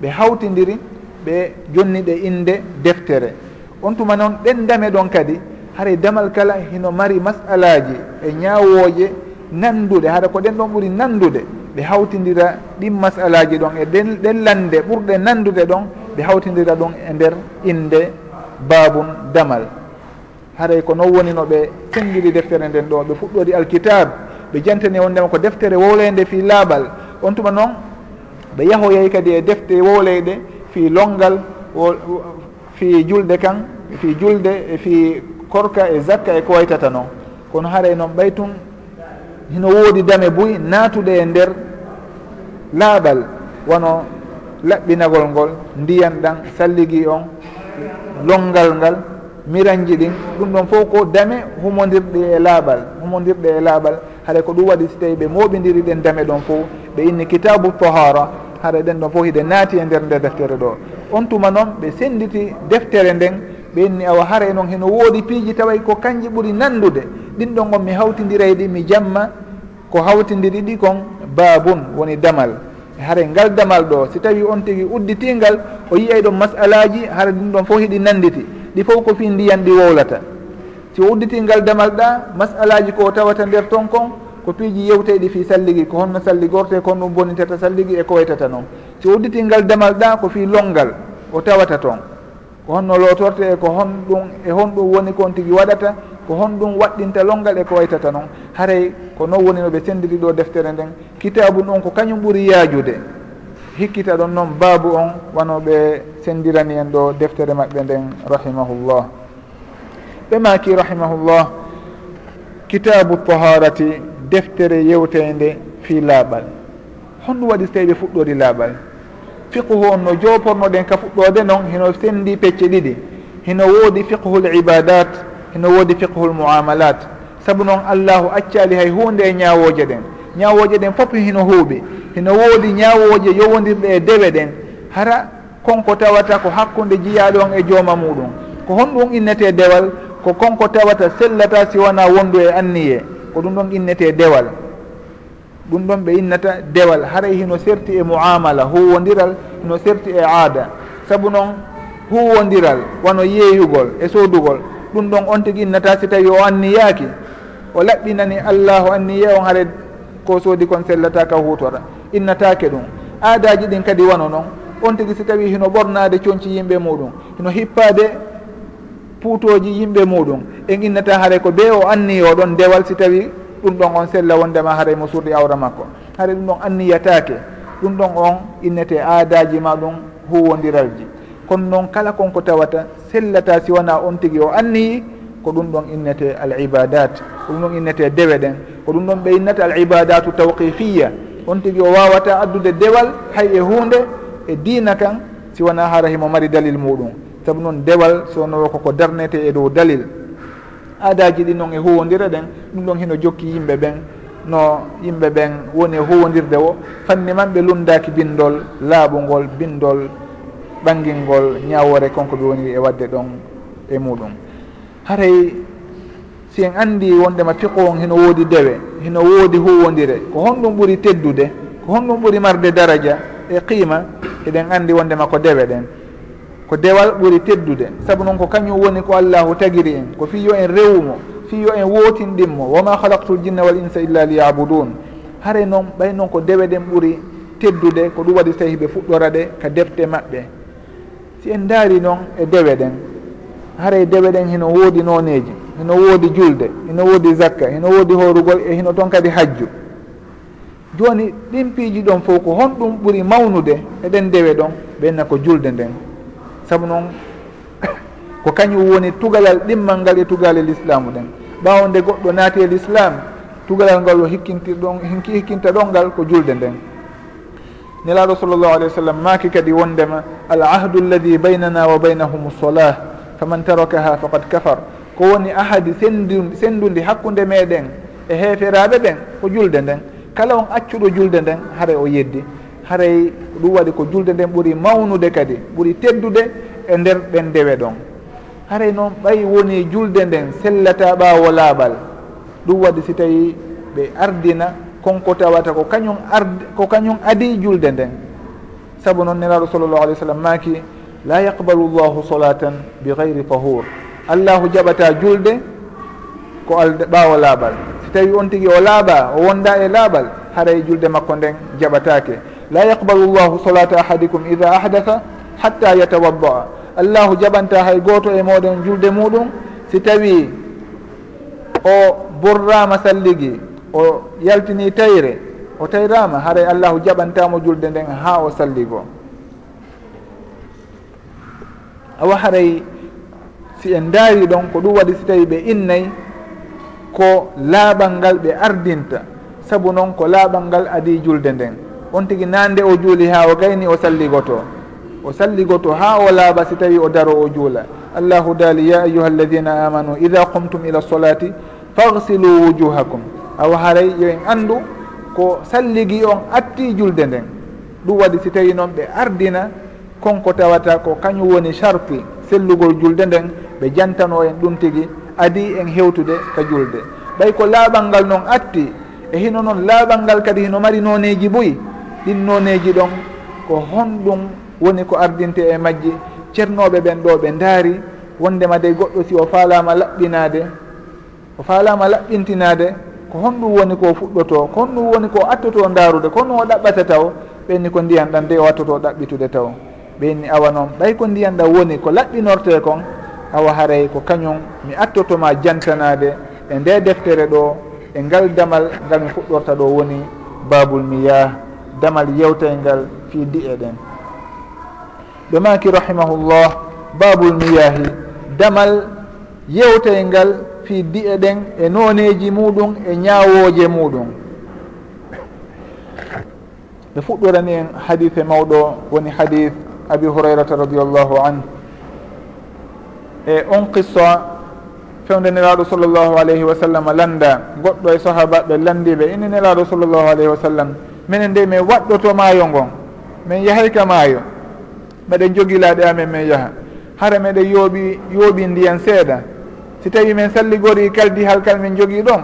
S1: ɓe hawtidiri ɓe jonniɗe inde deftere. On tuma noon ɗen dame ɗon kadi haray damal kala hino mari masalaji e ñawoje nanduɗe haɗa ko ɗen ɗon ɓuuri nandude ɓe hawtidira ɗin masalaji ɗon e ɗen lande ɓurɗe nandude ɗon ɓe hawtidira ɗum e nder inde babum damal. Haray ko noon woni no ɓe sengiri deftere nden ɗo ɓe fuɗɗori alkitab ɓe jantani e wondema ko deftere wowlede fi laaɓal on tuma noon ɓe yahoyay kadi e defte wowleyɗe fi longal fi julde kan fi julde e fi korka e zakka e ko waytata noon kono haray noon ɓay tun hino woodi dame buy naatude e nder laaɓal wono laɓɓinagol ngol ndiyan ɗan salligi on longal ngal miranji ɗin ɗum ɗon fof ko dame humodirɗe e laaɓal humodirɗe e laaɓal. Haɗa ko ɗum waɗi so tawi ɓe moɓidiri ɗen dame ɗon fof ɓe inni kitabu tahara haɗa ɗen ɗon fof hiɗe naati e nder nde deftere ɗo. On tuma noon ɓe senditi deftere nden ɓenni awa haare noon heno woodi piiji taway ko kanji ɓuri nandude. Ɗin ɗon on mi hawtidira ɗi mi jamma ko hawtidiri ɗi kon babun woni damal. E haare ngal damal ɗo si tawi on tigi udditingal o yiyay ɗon masalaji haare ɗin ɗon fof hiɗi nanditi. Ɗi fof ko fi ndiyan ɗi wowlata si o udditingal damal ɗa masalaji ko tawata nder ton kon ko piiji yewteɗi fi salligi ko honno salligorte ko honɗum bonitata salligi e ko waytata noon si o udditingal damal ɗa ko fi longal o tawata toon honno lotorte e ko honɗum e honɗum woni kon tigui waɗata ko honɗum waɗɗinta longal e ko waytata noon haray ko noon woni no ɓe sendiri ɗo deftere nden. Kitabu ɗon ko kañum ɓuuri yaajude. Hikkita ɗon noon baabu on wano ɓe sendirani en ɗo deftere maɓɓe nden rahimahullah. Ɓe maki rahimahullah kitabu taharati deftere yewtede fi laaɓal honɗum waɗi so tawi ɓe fuɗɗori laaɓal fiqhu on no jopornoɗen ka fuɗɗode noon hino sendi pecce ɗiɗi. Hino woodi fiqhul ibadat hino woodi fiqhul muamalat. Saabu noon allahu accali hay hunde e ñawoje ɗen. Ñawoje ɗen foof hino huuɓi hino woodi ñawoje yowodirɗe e dewe ɗen. Hara konko tawata ko hakkude jiyaɗo on e jooma muɗum. Ko honɗum innete dewal ko konko tawata sellata si wona wondu e anniye. Ko ɗum ɗon innete dewal. ɗum ɗon ɓe innata dewal. Haray hino serti e muamala huwodiral hino serti e aada. Saabu noon huwodiral wano yeeyugol e soodugol ɗum ɗon on tigi innata si tawi o anniyaaki. O laɓɓinani allahu anniya on haare ko soodi kon sellataka hutora innatake ɗum. Aadaji ɗin kadi wano noon on tigi si tawi hino ɓornade coñci yimɓe muɗum hino hippade puutoji yimɓe muɗum. En innata haare ko be o anniyo ɗon dewal si tawi ɗum ɗon on sella wondema haaray mo surdi awra makko. Haara ɗum ɗon anniyatake ɗum ɗon on innete aadaji ma ɗum huwodiralji kono noon kala konko tawata sellata si wona on tigui o anniyi ko ɗum ɗon innete al ibadat ko ɗum ɗon innete dewe ɗen ko ɗum ɗon ɓe innata al ibadatu tawqifiya on tigui o wawata addude dewal hay e hunde e dina kan si wona haara himo mari dalil muɗum. Saabu noon dewal sonowo koko darnete e dow dalil. aadaji ɗi noon e huwodira ɗen ɗum ɗon hino jokki yimɓe ɓen. No yimɓe ɓen woni e huwodirde o fanni man ɓe lundaki bindol laaɓugol bindol ɓangilngol ñawore konko ɓe woni e wadde ɗon e muɗum. Haray si en andi wondema fiqu on hino woodi dewe hino woodi huwodire ko honɗum ɓuuri teddude ko honɗum ɓuuri marde daraja e qiima eɗen andi wondema ko dewe ɗen. ko dewal ɓuri teddude. Saabu noon ko kañum woni ko allahu tagiri en. Ko fiyo en rewumo fiyo en wotinɗinmo woma halaktul jinna wal insa illa liyabudun. Hare noon ɓay noon ko dewe ɗen ɓuri teddude ko ɗum waɗi so tawi ɓe fuɗɗora ɗe ka defte maɓɓe. Si en daari noon e dewe ɗen haray dewe ɗen hino woodi nooneji hino woodi julde hino woodi zakka hino woodi horugol e hino toon kadi hajju. Joni ɗin piiji ɗon fof ko honɗum ɓuri mawnude eɗen dewe ɗon ɓenna ko julde nden. saabu noon ko kañum woni tugalal ɗimmal ngal e tugalel l'islamu ɗen. Ɓawo nde goɗɗo naati e l'islam tugalal ngal o hikkintir ɗon hinki hikkinta ɗon ngal ko julde nden. Nelaɗo sallllahu alayhi wa sallam maaki kadi wondema al ahdu alladi baynana wa baynahum solah faman tarakaha faqad kafar. Ko woni ahadi sendu sendude hakkude meɗen e heeferaɓe ɓen ko julde nden. Kala on accuɗo julde nden haara o yeddi. haray ɗum waɗi ko julde nden ɓuuri mawnude kadi ɓuuri teddude e nder ɓen dewe ɗon. Haray noon ɓay woni julde nden sellata ɓaawo laaɓal ɗum waɗi si tawi ɓe ardina konko tawata ko kañum ard ko kañum adi julde nden. Sabu noon nelaɗo sallllahu alih w sallam maaki la yaqbalu llahu solatan bi gayri tahur. Allahu jaɓata julde ko alde ɓaawo laaɓal si tawi on tigi o laaɓa o wonda e laaɓal haray julde makko nden jaɓatake la yaqbalu llahu solata ahadikum ida ahdatha hatta yatawaddaa allahu jaɓanta hay gooto e moɗon julde muɗum si tawi o borrama salligi o yaltini tayre o tayrama haray allahu jaɓantamo julde nden ha o salligo awa haray si en daari ɗon ko ɗum waɗi si tawi ɓe innayi ko laaɓal ngal ɓe ardinta saabu noon ko laaɓal ngal adi julde nden on tigui nande o juuli ha o gayni o salligoto o salligoto ha o laaɓa si tawi o daro o juula. Allahu daali ya ayuha alladina amanu ida qumtum ila solati fagsilu wujuhakum awa haray yo en andu ko salligi on atti julde nden. Ɗum waɗi si tawi noon ɓe ardina konko tawata ko kañum woni charpi sellugol julde nden ɓe jantano en ɗum tigi adi en hewtude ka julde. Ɓay ko laaɓal ngal noon atti e hino noon laaɓal ngal kadi hino mari noneji boyi ɗin noneji ɗon ko honɗum woni ko ardinte e majji. Ceernoɓe ɓen ɗo ɓe daari wondema de goɗɗo si o faalama laɓɓinade. O faalama laɓɓintinade ko honɗum woni ko fuɗɗoto ko honɗum woni ko attoto ndaarude ko honɗum o ɗaɓɓata taw ɓenni ko ndiyan ɗan de o attoto ɗaɓɓitude taw. Ɓenni awa noon ɓay ko ndiyan ɗan woni ko laɓɓinorte kon awa haray ko kañum mi attotoma jantanade e nde deftere ɗo e ngal damal ngal mi fuɗɗorta ɗo woni babul miyah damal yewtel ngal fi di'e ɗen ɓe maki rahimahullah babul miyahi damal yewtel ngal fi di'e ɗen e noneji muɗum e ñawoje muɗum ɓe fuɗɗorani en hadithe mawɗo woni hadith abi hurairata radiallahu anhu. E on qissa fewde nelaɗo sallllahu alayhi wa sallam landa goɗɗo e sahaba ɓe landi ɓe inni nelaɗo sallllahu alayhi wa sallam. minen nde min waɗɗoto maayo ngon. Min yahay ka maayo mbeɗen jogilaaɗe amen min yaha. Hara meɗen yooɓi yooɓi ndiyan seeɗa. Si tawi min salligori kaldi halkal min jogii ɗon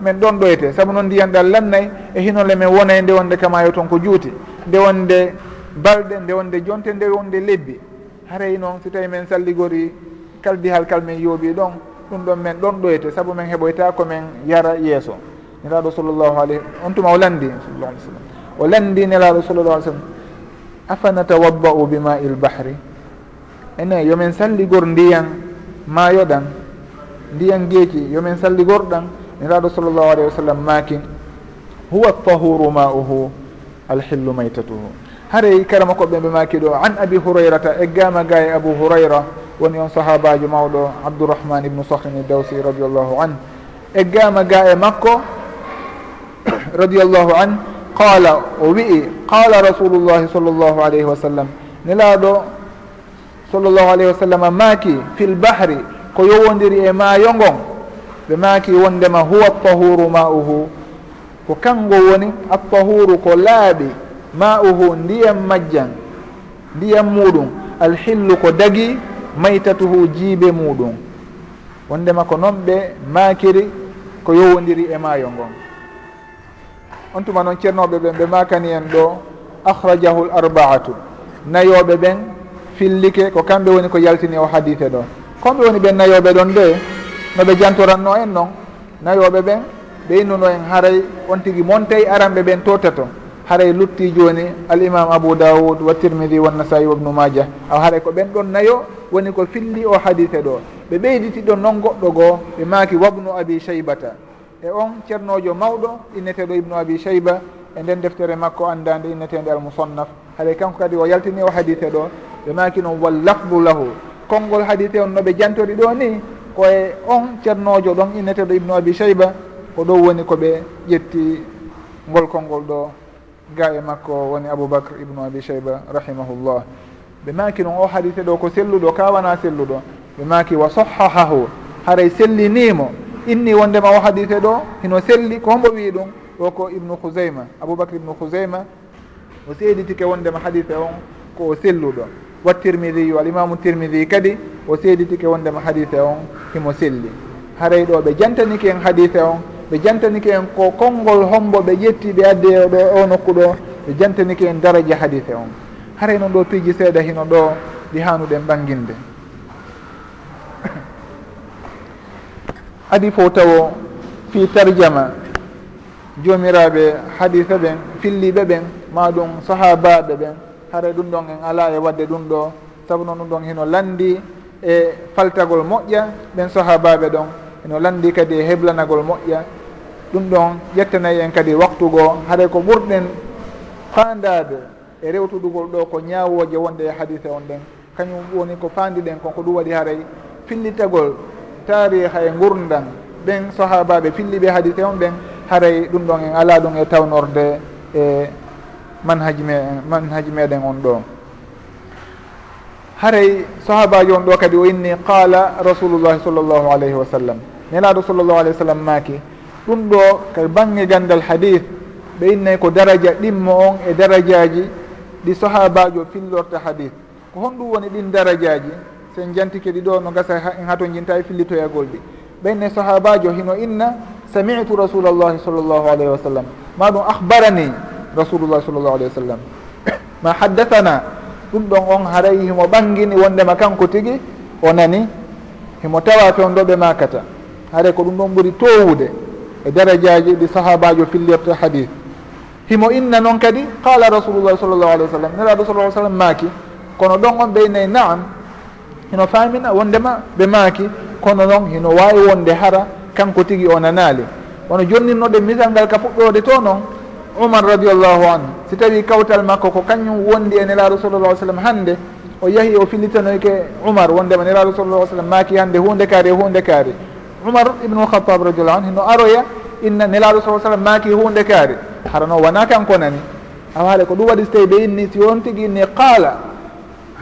S1: min ɗon ɗoyte. Saabu noon ndiyan ɗan lamnayi e hinole min wonay nde wonde ka maayo toon ko juuti. Nde wonde balɗe nde wonde jonte nde wonde lebbi. Haray noon si tawi min salligori kaldi halkal min yooɓi ɗon ɗum ɗon min ɗon ɗoyte. Saabu min heɓoyta komin yara yeeso. nelaɗo sallllahu alayhi on tuma o landi sallah alih sallam. O landi nelaɗo sallallah alih w sallam. Afanatawabba'u bima il bahri? Ene yomin salligor ndiyan maayoɗan? Ndiyan geeci yomin salligorɗan? Niraɗo sallllahu alayhi wa sallam maaki huwa tahuru ma'uhu alhillu maytatuhu. Haray karama koɓɓe ɓe maaki ɗo an abi hurayrata e gama ga e abou hurayra woni on sahabajo mawɗo abdourahmane ibnu sahrin dawsi radiallahu an e gama ga e makko radiallahu an qala o wi'i qala rasulullahi sall llahu alayhi wa sallam nelaɗo sallllahu alayhi wa sallam maaki fi lbahri ko yowodiri e maayo ngon. Ɓe maaki wondema huwa tahuru ma uhu ko kango woni attahuru ko laaɓi ma uhu ndiyam majjan ndiyam muɗum alhillu ko dagi maytatuhu jiibe muɗum wondema ko noon ɓe maakiri ko yowodiri e maayo ngon. on tuma noon ceernoɓe ɓen ɓe makani en ɗo ahrajahu l arbaatu. Nayoɓe ɓen fillike ko kamɓe woni ko yaltini o hadite ɗo. Komɓe woni ɓen nayoɓe ɗon de noɓe jantoranno en noon nayoɓe ɓen ɓe innuno en haray on tigui montey aranɓe ɓen tota haray lutti joni alimam abou daoud wa tirmidi wa wannasai wa bnu maja aw haray ko ɓen ɗon nayo woni ko filli o hadite ɗo. Ɓe ɓeyditi ɗon noon goɗɗo goo ɓe maaki wabnu abi cheybata e on ceernojo mawɗo inneteɗo ibnu abi cheyba e nden deftere makko andade innetede almusannaf. Haɗa kanko kadi o yaltini o hadite ɗo ɓe maki noon wal lafdu lahu. Konngol hadite on noɓe jantori ɗo ni koye on ceernojo ɗon inneteɗo ibnu abi cheyba ko ɗo woni koɓe ƴetti ngol konngol ɗo. Ga e makko woni aboubacre ibnu abi cheyba rahimahullah. Ɓe maki noon o hadite ɗo ko selluɗo kawana selluɗo. Ɓe maki wa sahahahu haray sellinimo inni wondema o hadite ɗo hino selli ko hombo wii ɗum ɗo ko ibnu housayma aboubacre ibnu housayma o seeditike wondema hadise on ko o selluɗo. Wa tirmidiyu alimamu tirmidi kadi o seeditike wondema hadise on himo selli. Haray ɗo ɓe jantanike en hadise on ɓe jantanike en ko konngol hombo ɓe ƴetti ɓe addi e ɗo o nokku ɗo ɓe jantanike en daraja hadise on. Haray noon ɗo piiji seeɗa hino ɗo ɗi hanuɗen ɓanginde. adi fo tawo fi tarjama jomiraɓe hadisa ɓen filliɓe ɓen ma ɗum sahabaɓe ɓen hara ɗum ɗon en ala e wadde ɗum ɗo saabu noon ɗum ɗon hino landi e faltagol moƴƴa ɓen sahabaɓe ɗon eno landi kadi e heblanagol moƴƴa. Ɗum ɗon ƴettanayi en kadi waktugo haɗa ko ɓurɗen fandade e rewtudugol ɗo ko ñawoje wonde e hadise on ɗen. Kañum woni ko fandiɗen kon ko ɗum waɗi haray fillitagol tariha e gurdan ɓen sahabaɓe filliɓe hadise on ɓen haray ɗum ɗon en ala ɗum e tawnorde e manhaji me manhaji meɗen on ɗo. Haray sahabaji on ɗo kadi o inni qala rasulullahi sall llahu alayhi wa sallam. Nelaɗo sall llahu alayhi wa sallam maaki ɗum ɗo ka bange gandal hadis ɓe innay ko daraja ɗimmo on e darajaji ɗi sahabajo fillorta hadis ko honɗum woni ɗin darajaji sen jantike ɗi ɗo no gasa en hato jinta e fillitoyagol ɗi. Ɓenne sahabajo hino inna samitu rasulallahi sall llahu alayhi wa sallam. Ma ɗum ahbarani rasulullah sall llahu alayhi wa sallam. Ma haddathana ɗum ɗon on haray himo ɓangini wondema kanko tigi o nani himo tawa toon ɗo ɓe makata. Haray ko ɗum ɗon ɓuuri towude e darajaji ɗi sahabajo fillirta hadith. Himo inna noon kadi qala rasulullah sall llahu alayhi wa sallam. Neraɗo sall lah sallam maaki kono ɗon on ɓeynayi naam hino famina wondema ɓe maaki kono noon hino wawi wonde hara kanko tigui o nanali wono jonninnoɗe misal ngal ka puɗɗode to noon umar radiallahu anhu. Si tawi kawtal makko ko kañum wondi e nelaɗo sallallah sallam hande o yeehi o fillitanoyke umar wondema nelaɗo sallallah sallam maaki hande hunde kaari e hunde kaari. Umar ibnu khatab radiallahu anhu hino aroya inna nelaɗo sa sallam maaki hunde kaari. Harano wona kanko nani? Aw haale ko ɗum waɗi so tawi ɓe inni si on tigui inni qaala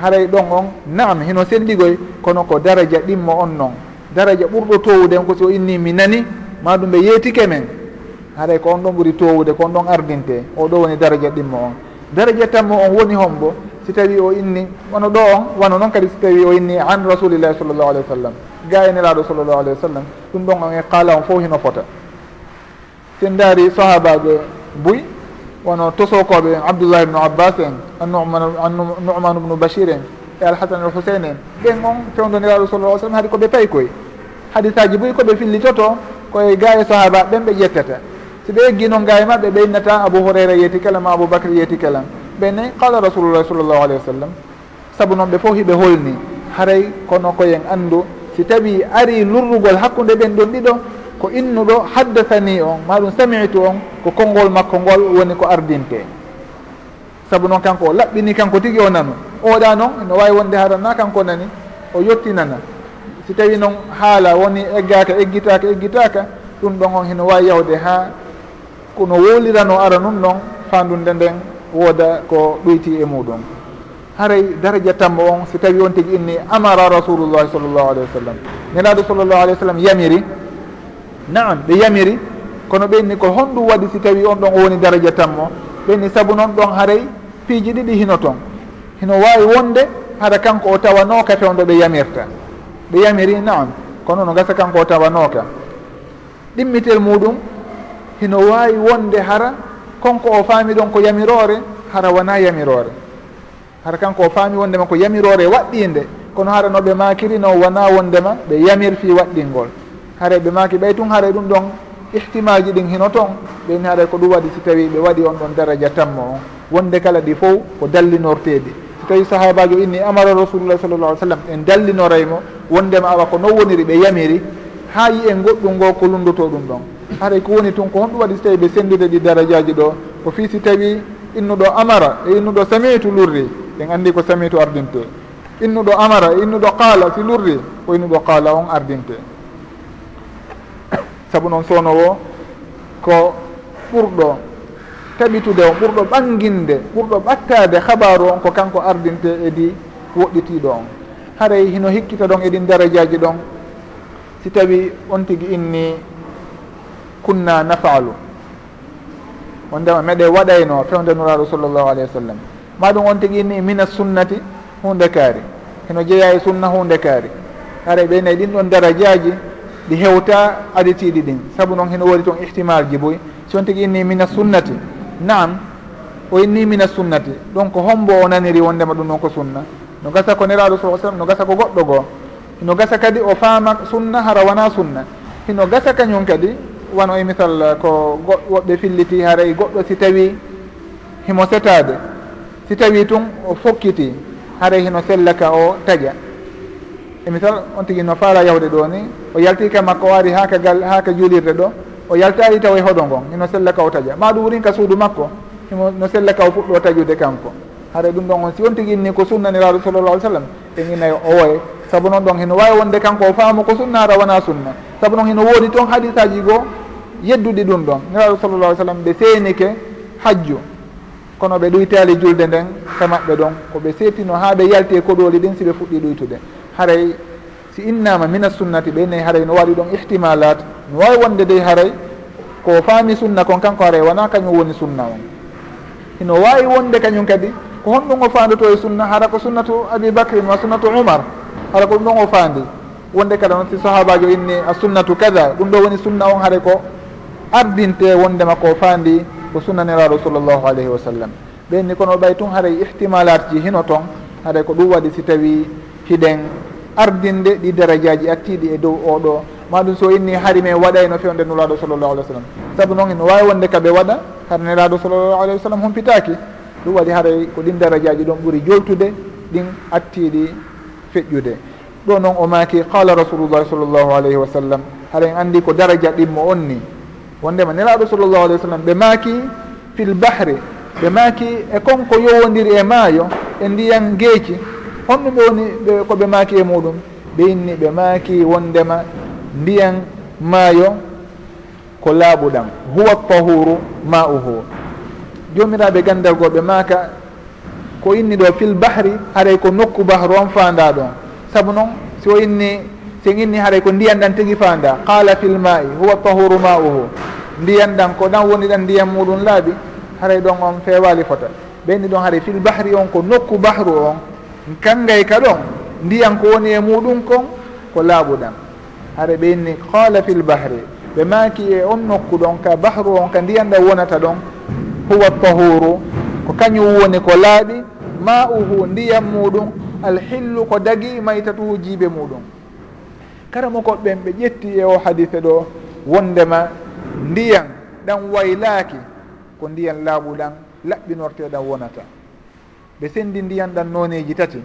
S1: haray ɗon on naam hino sendigoy kono ko daraja ɗimmo on noon daraja ɓurɗo towuden ko so inni mi nani ma ɗum ɓe yeetike men. Haray ko on ɗon ɓuuri towude ko on ɗon ardinte oɗo woni daraja ɗimmo on. Daraja tammo on woni hombo si tawi o inni wono ɗo on wano noon kadi si tawi o inni an rasulillahi sallllahu alayhi wa sallam ga enelaɗo sallllahu alayhi wa sallam ɗum ɗon on e qaala on fof hino fota. Sen daari sahabaɓe buy wono tosokoɓe en abdoullahi ibnu abbas en annuman ubnu bachir en e alhasan al husaine en ɓen on fewdoniraɗo sallallah sallam haade koɓe pay koye hadisaji boyi koɓe fillitoto koye ga e sahaba ɓen ɓe ƴettata si ɓe eggino gaye maɓɓe innata abou houraira yeeti kala ma aboubacry yeeti kala ɓenne qala rasulullah sallllahu alayhi wa sallam saabu noon ɓe fof hiɓe holni haray kono koyen anndu si tawi ari lurrugol hakkude ɓen ɗon ɗiɗo ko innuɗo haddathani on ma ɗum samitu on ko konngol makko ngol woni ko ardinte. Saabu noon kanko o laɓɓini kanko tigi o nanu. Oɗa noon no wawi wonde haranna kanko nani o yettinana si tawi noon haala woni eggaka eggitaka eggitaka ɗum ɗon on heno wawi yawde ha kono wolirano ara num noon fandunde nden wooda ko ɗoyti e muɗum. Haray daraja tamma on si tawi on tigi inni amara rasulullahi sallllahu alayhi wa sallam. Nelaɗo sallllahu alayhi wa sallam yamiri naam ɓe yamiri. Kono ɓenni ko honɗum waɗi si tawi on ɗon o woni daraja tanmo ɓenni saabu noon ɗon haray piiji ɗiɗi hino toon hino wawi wonde hara kanko o tawano ka fewdo ɓe yamirta. Ɓe yamiri naam. Kono no gasa kanko o tawano ka ɗimmitel muɗum hino wawi wonde hara konko o faami ɗon ko yamirore hara wona yamirore hara kanko o faami wondema ko yamirore waɗɗinde kono hara no ɓe makirino wona wondema ɓe yamir fi waɗɗingol. haray ɓe maki ɓay tun haray ɗum ɗon ihtimaji ɗin hino toon ɓeni haray ko ɗum waɗi si tawi ɓe waɗi on ɗon daraja tamma on. Wonde kala ɗi fof ko dallinortede si tawi sahabajo inni amara rasulullah sallallah alih sallam en dallinoraymo wondema awa ko non woniri ɓe yamiri ha yi en goɗɗum ngo ko lunduto ɗum ɗon. Haray ko woni tun ko honɗum waɗi si tawi ɓe sendude ɗi darajaji ɗo ko fi si tawi innuɗo amara e innuɗo samitu lurri en andi ko samitu ardinte. Innuɗo amara e innuɗo qaala si lurri ko innuɗo qaala on ardinte. saabu noon sownowo ko ɓurɗo taɓitude on ɓurɗo ɓanginde ɓurɗo ɓattade habaru on ko kanko ardinte edi woɗɗitiɗo on. Haray hino hikkita ɗon eɗin darajaji ɗon. Si tawi on tigui inni kunna nafalu wondema meɗe waɗayno fewde nuraɗo sallllahu alayhi wa sallam. Maɗum on tigui inni mina sunnati hunde kaari. Hino jeeya e sunna hunde kaari. Haray ɓeynayi e ɗin ɗon darajaji ɗi hewta aditiɗi ɗin. Saabu noon heno wori toon ihtimal ji boy. Si on tigui inni mina sunnati. Naam o inni mina sunnati. Donc hombo o naniri wondema ɗum noon ko sunna. No gasa ko neraɗo sa sallam no gasa ko goɗɗo goo. Hino gasa kadi o faama sunna hara wona sunna. Hino gasa kañum kadi wano e misal ko woɓɓe filliti haray goɗɗo si tawi himo setade si tawi tun o fokkiti haray hino sellaka o taƴa. e misal on tigui no faala yawde ɗo ni o yalti ka makko o ari ha gal ha ka juulirde ɗo o yaltari tawa e hoɗo ngon ino sella ka o taƴa. Ma ɗum wurin ka suudu makko imo no sella ka o fuɗɗo taƴude kanko. Haɗa ɗum ɗon on si on tigui ni ko sunnaniraɗo sallallah alih sallam en inayi o woye. Saabu noon ɗon hino wawi wonde kanko o faamu ko sunnara wona sunna. Saabu noon hino woodi toon hadisaji goo yedduɗi ɗum ɗon. Niraɗo sallallah alih sallam ɓe seenike hajju. Kono ɓe ɗuytali julde nden ka maɓɓe ɗon koɓe seetino ha ɓe yalti e koɗoli ɗin si ɓe fuɗɗi ɗuytude. haray si innama mina sunnati ɓe nayi haray no waɗi ɗon ihtimalat. No wawi wonde dey haray ko faami sunna kon kanko haray wona kañum woni sunna on. Ino wawi wonde kañum kadi ko honɗum o fanduto e sunna hara ko sunnatu abibacrin wa sunnatu umar hara ko ɗum ɗon o faandi. Wonde kada noon si sahabajo inni a sunnatu kada ɗum ɗo woni sunna on haare ko ardinte wondema ko faandi ko sunnaniraɗo sallllahu alayhi wa sallam. Ɓenni kono ɓay tun haray ihtimalat ji hino toon haray ko ɗum waɗi si tawi hiɗen ardinde ɗi darajaji attiɗi e dow oɗo. Maɗum so inni hari men waɗayno fewde nulaɗo sallllahu alih w sallam saabu noon ene wawi wonde kaɓe waɗa hara nelaɗo sallllahu alayhi wa sallam humpitaki. Ɗum waɗi haray ko ɗin darajaji ɗon ɓuuri joltude ɗin attiɗi feƴƴude. Ɗo noon o maki qala rasulullahi sallllahu alayhi wa sallam hara en andi ko daraja ɗimmo on ni wondema nelaɗo sallllahu alayhi wa sallam ɓe maki fil bahri ɓe maki e konko yowodiri e maayo e ndiyan geeci. honɗum ɓe woni ɓe koɓe maaki e muɗum ɓe inni ɓe maaki wondema ndiyan maayo ko laaɓuɗam huwa tahuru ma uhu jomiraɓe gandal go ɓe maaka ko inni ɗo fil bahri haray ko nokku bahru on fanda ɗon. Saabu noon si o inni sen inni haray ko ndiyan ɗan tigui fanda qala fil ma'i huwa tahuru ma uhu ndiyan ɗan ko ɗan woni ɗan ndiyan muɗum laaɓi haray ɗon on fewali fota ɓeyni ɗon haray fil bahri on ko nokku bahru on. kangay ka ɗon ndiyan ko woni e muɗum kon ko laaɓuɗan hare ɓenni qala fi l bahri ɓe maaki e on nokku ɗon ka bahru on ka ndiyan ɗa wonata ɗon huwa tahuru ko kañum woni ko laaɓi ma uhu ndiyam muɗum alhillu ko dagi maytatuhu jiibe muɗum. Kara mokoɓɓen ɓe ƴetti e o hadise ɗo wondema ndiyan ɗan waylaaki ko ndiyan laaɓuɗan laɓɓinorteɗan wonata. ɓe sendi ndiyan ɗan noneji tati.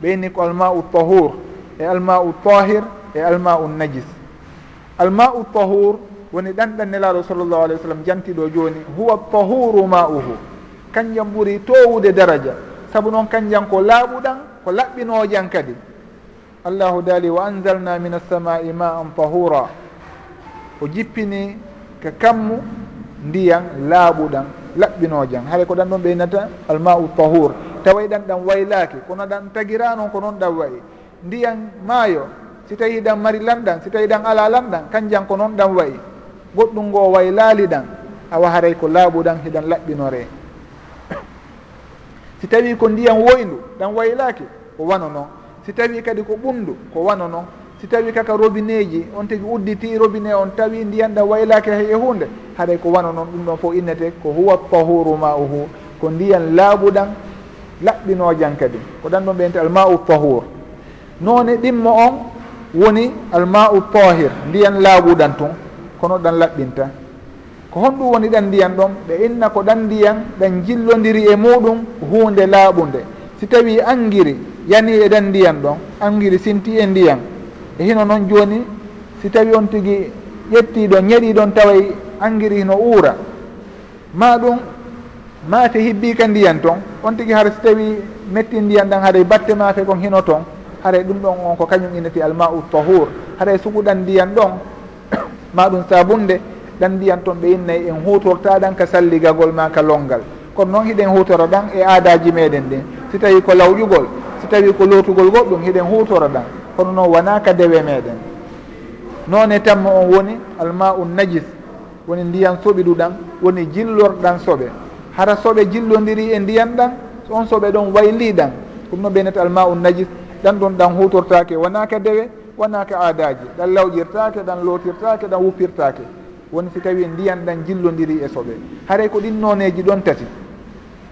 S1: Ɓeyni ko almau tahur e almau tahir e almau najis. Almau tahur woni ɗanɗan nelaɗo sallllahu alayh w sallam jantiɗo joni huwa tahuru mauhu. Kanjam ɓuuri towude daraja. Saabu noon kanjam ko laaɓuɗan ko laɓɓinojan kadi. Allahu daali wa anzalna min alsamai ma an tahura. O jippini ka kammu ndiyan laaɓuɗan laɓɓinojan haɗa ko ɗan ɗon ɓeynata almau tahur. taway ɗan ɗan waylaki kono ɗan tagira noon ko noon ɗan wayi. Ndiyan maayo si tawi ɗan mari lanɗan si tawi ɗan ala lanɗan kanjan ko noon ɗan wayi. Goɗɗum ngo waylaali ɗan awa haray ko laaɓuɗan hiɗan laɓɓinore. Si tawi ko ndiyan woyndu ɗan waylaki ko wano noon si tawi kadi ko ɓundu ko wano noon si tawi kaka robinet ji on tigi udditi robinet on tawi ndiyan ɗan waylaki e hunde haɗay ko wano noon ɗum ɗon fof innete ko huwa tahuru ma uhu ko ndiyan laaɓuɗan laɓɓinojan kadi ko ɗan ɗon ɓeyente almau tahur. Noone ɗimmo on woni almau tahir ndiyan laaɓuɗan tun kono ɗan laɓɓinta. Ko honɗum woni ɗan ndiyan ɗon ɓe inna ko ɗan ndiyan ɗan jillodiri e muɗum hunde laaɓunde. Si tawi angiri yani e ɗan ndiyan ɗon angiri sinti e ndiyan. E hino noon joni si tawi on tigui ƴettiɗon ñeɗiɗon taway angiri hino uura. Ma ɗum maate hibbika ndiyan toon on tigi hara so tawi metti ndiyan ɗan haɗa batte maafe kon hino toon haɗa ɗum ɗon on ko kañum inati almau tahour haɗa suguɗan ndiyan ɗon ma ɗum sabunde ɗan ndiyan toon ɓe innayi en hutorta ɗan ka salligagol ma ka longal. Kono noon hiɗen hutoro ɗan e aadaji meɗen ɗin si tawi ko lawƴugol si tawi ko lootugol goɗɗum hiɗen hutoro ɗan. Kono noon wona ka dewe meɗen. Noon e on woni alma u najis woni ndiyan soɓiɗuɗan woni jillorɗan soɓe. hara soɓe jillodiri e ndiyam ɗan on soɓe ɗon wayli ɗan. Ɗum noon ɓeynata alma u najis ɗan ɗon ɗan hutortake wona ka dewe wona ka aadaji ɗan lawƴirtake ɗan lootirtake ɗan wuppirtake woni si tawi e ndiyan ɗan jillodiri e soɓe. Haray ko ɗin noneji ɗon tati.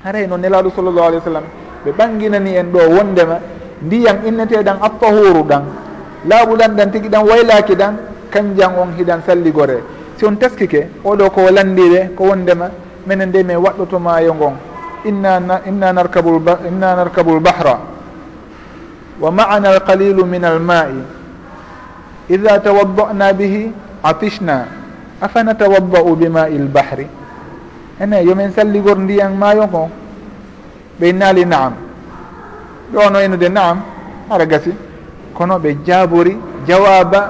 S1: Haray no nelaɗo sallllahu alih w sallam ɓe ɓanginani en ɗo wondema ndiyam inneteɗan attahuru ɗan laaɓuɗan ɗan tigui ɗan waylaki ɗan kanjan on hiɗan salligore. Si on teskike oɗo ko landire ko wondema minen nde min waɗɗoto maayo ngon. Inna inna narkabu inna narkabul bahra. Wa maana alqalilu min alma'i ida tawadda'na bihi atishna. Afanatawadda'u bima'i lbahri ene yomin salligor ndiyan maayo ngon. Ɓe naali naam. Ɓe ono enude naam ara gasi. Kono ɓe jaabori jawaba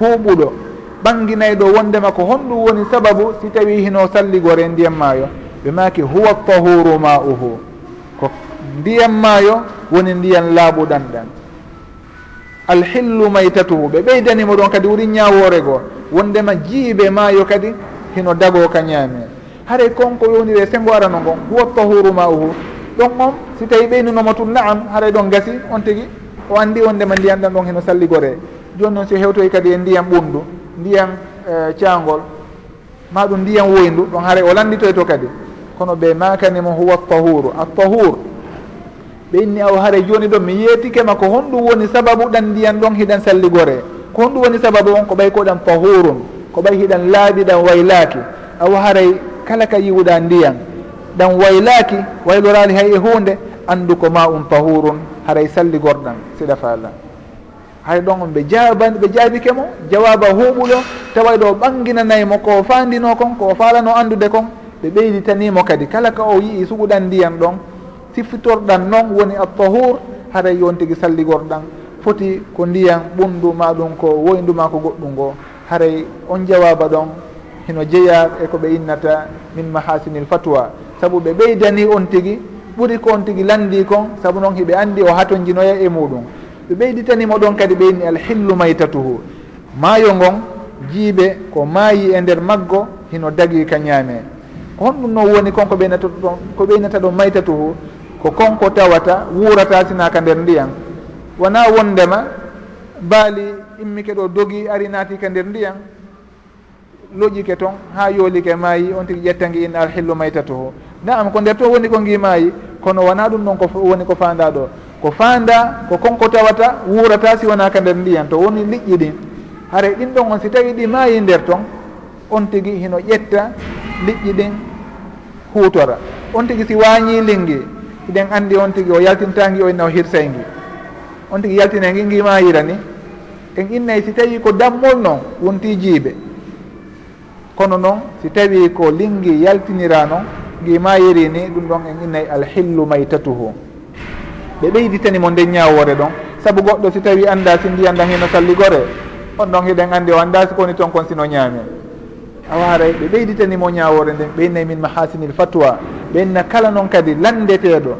S1: huuɓuɗo ɓanginay ɗo wondema ko honɗum woni sababu si tawi hino salligore ndiyam maayo. Ɓe maki huwa tahuru ma uhu ko ndiyam maayo woni ndiyam laaɓuɗan ɗan alhillu maytatuhu. Ɓe ɓeydanimo ɗon kadi wuri ñawore goo. Wondema jiiɓe maayo kadi hino dago ka ñaame haray konko yowniwe sengo arano ngon huwa tahuru ma uhu ɗon on si tawi ɓeynunomo tun naam haray ɗon gasi on tigui o andi wondema ndiyam ɗan ɗon hino salligore. Joni noon si hewtoy kadi e ndiyam ɓundu ndiyam e, caangol. Ma ɗum ndiyan woyndu ɗon haara o landitoy to kadi. Kono ɓe makanimo huwa tahuru a tahur ɓe inni aw haara joni ɗon mi yeetikema ko honɗum woni sababu ɗan ndiyan ɗon hiɗan salligore. Ko honɗum woni sababu on ko ɓay koɗan tahurun ko ɓay hiɗan laaɓi ɗan waylaaki. Aw haray kala ka yiwuɗa ndiyan ɗan waylaaki waylorali hay e hunde anndu ko ma um tahurun haray salligorɗan siɗa faala. hay ɗon on ɓe jaaban ɓe jaabike mo jawaba huuɓuɗo taway ɗo ɓanginanaymo ko fandino kon ko falano andude kon ɓe ɓeyditanimo kadi. Kala ka o yii suguɗan ndiyan ɗon siffitorɗan noon woni attahur haray yon tigui salligorɗan. Foti ko ndiyan ɓundu ma ɗum ko woynduma ko goɗɗum ngo. Haray on jawaba ɗon hino jeeya e koɓe innata min mahasinil fatwa. Saabu ɓe ɓeydani on tigui ɓuuri ko on tigui landi kon saabu noon hiɓe andi o hatojinoya e muɗum. ɓe ɓeyditanimo ɗon kadi ɓeyni alhillu maytatuhu. Maayo ngon jiiɓe ko maayi e nder maggo hino dagi ka ñaame. Honɗum noon woni konko ɓeynata ɗon ko ɓeynata ɗon maytatuhu ko konko tawata wuurata sinaka nder ndiyan wona wondema baali immike ɗo dogi ari naati ka nder ndiyan loƴike toon ha yoolike maayi on tigui ƴettangi in alhillu maytatuhu. Naam ko nder toon woni ko ngi maayi kono wona ɗum ɗon ko woni ko fanda ɗo. ko fanda ko konko tawata wuurata siwanaka nder ndiyan to woni liƴƴi ɗin. Haara ɗin ɗon on si tawi ɗi maayi nder toon on tigi hino ƴetta liƴƴi ɗin huutora. On tigi si waañi lingi iɗen anndi on tigi o yaltintangi o inna o hirsay ngi on tigi yaltine ngi ngi maayira ni. En innayi si tawi ko dammol noon wonti jiiɓe. Kono noon si tawi ko lingi yaltinira noon ngi maayiri ni ɗum ɗon en innayi alhillu maytatuhu. ɓe ɓeyditani mo nden ñawore ɗon. Saabu goɗɗo si tawi anda si ndiyan ɗan heno salligore on ɗon heɗen andi o anda si koni toon kon sino ñaame a waray ɓe ɓeyditanimo ñawore nden ɓeynayi min mahasinil fatwa ɓenna kala noon kadi landeteɗo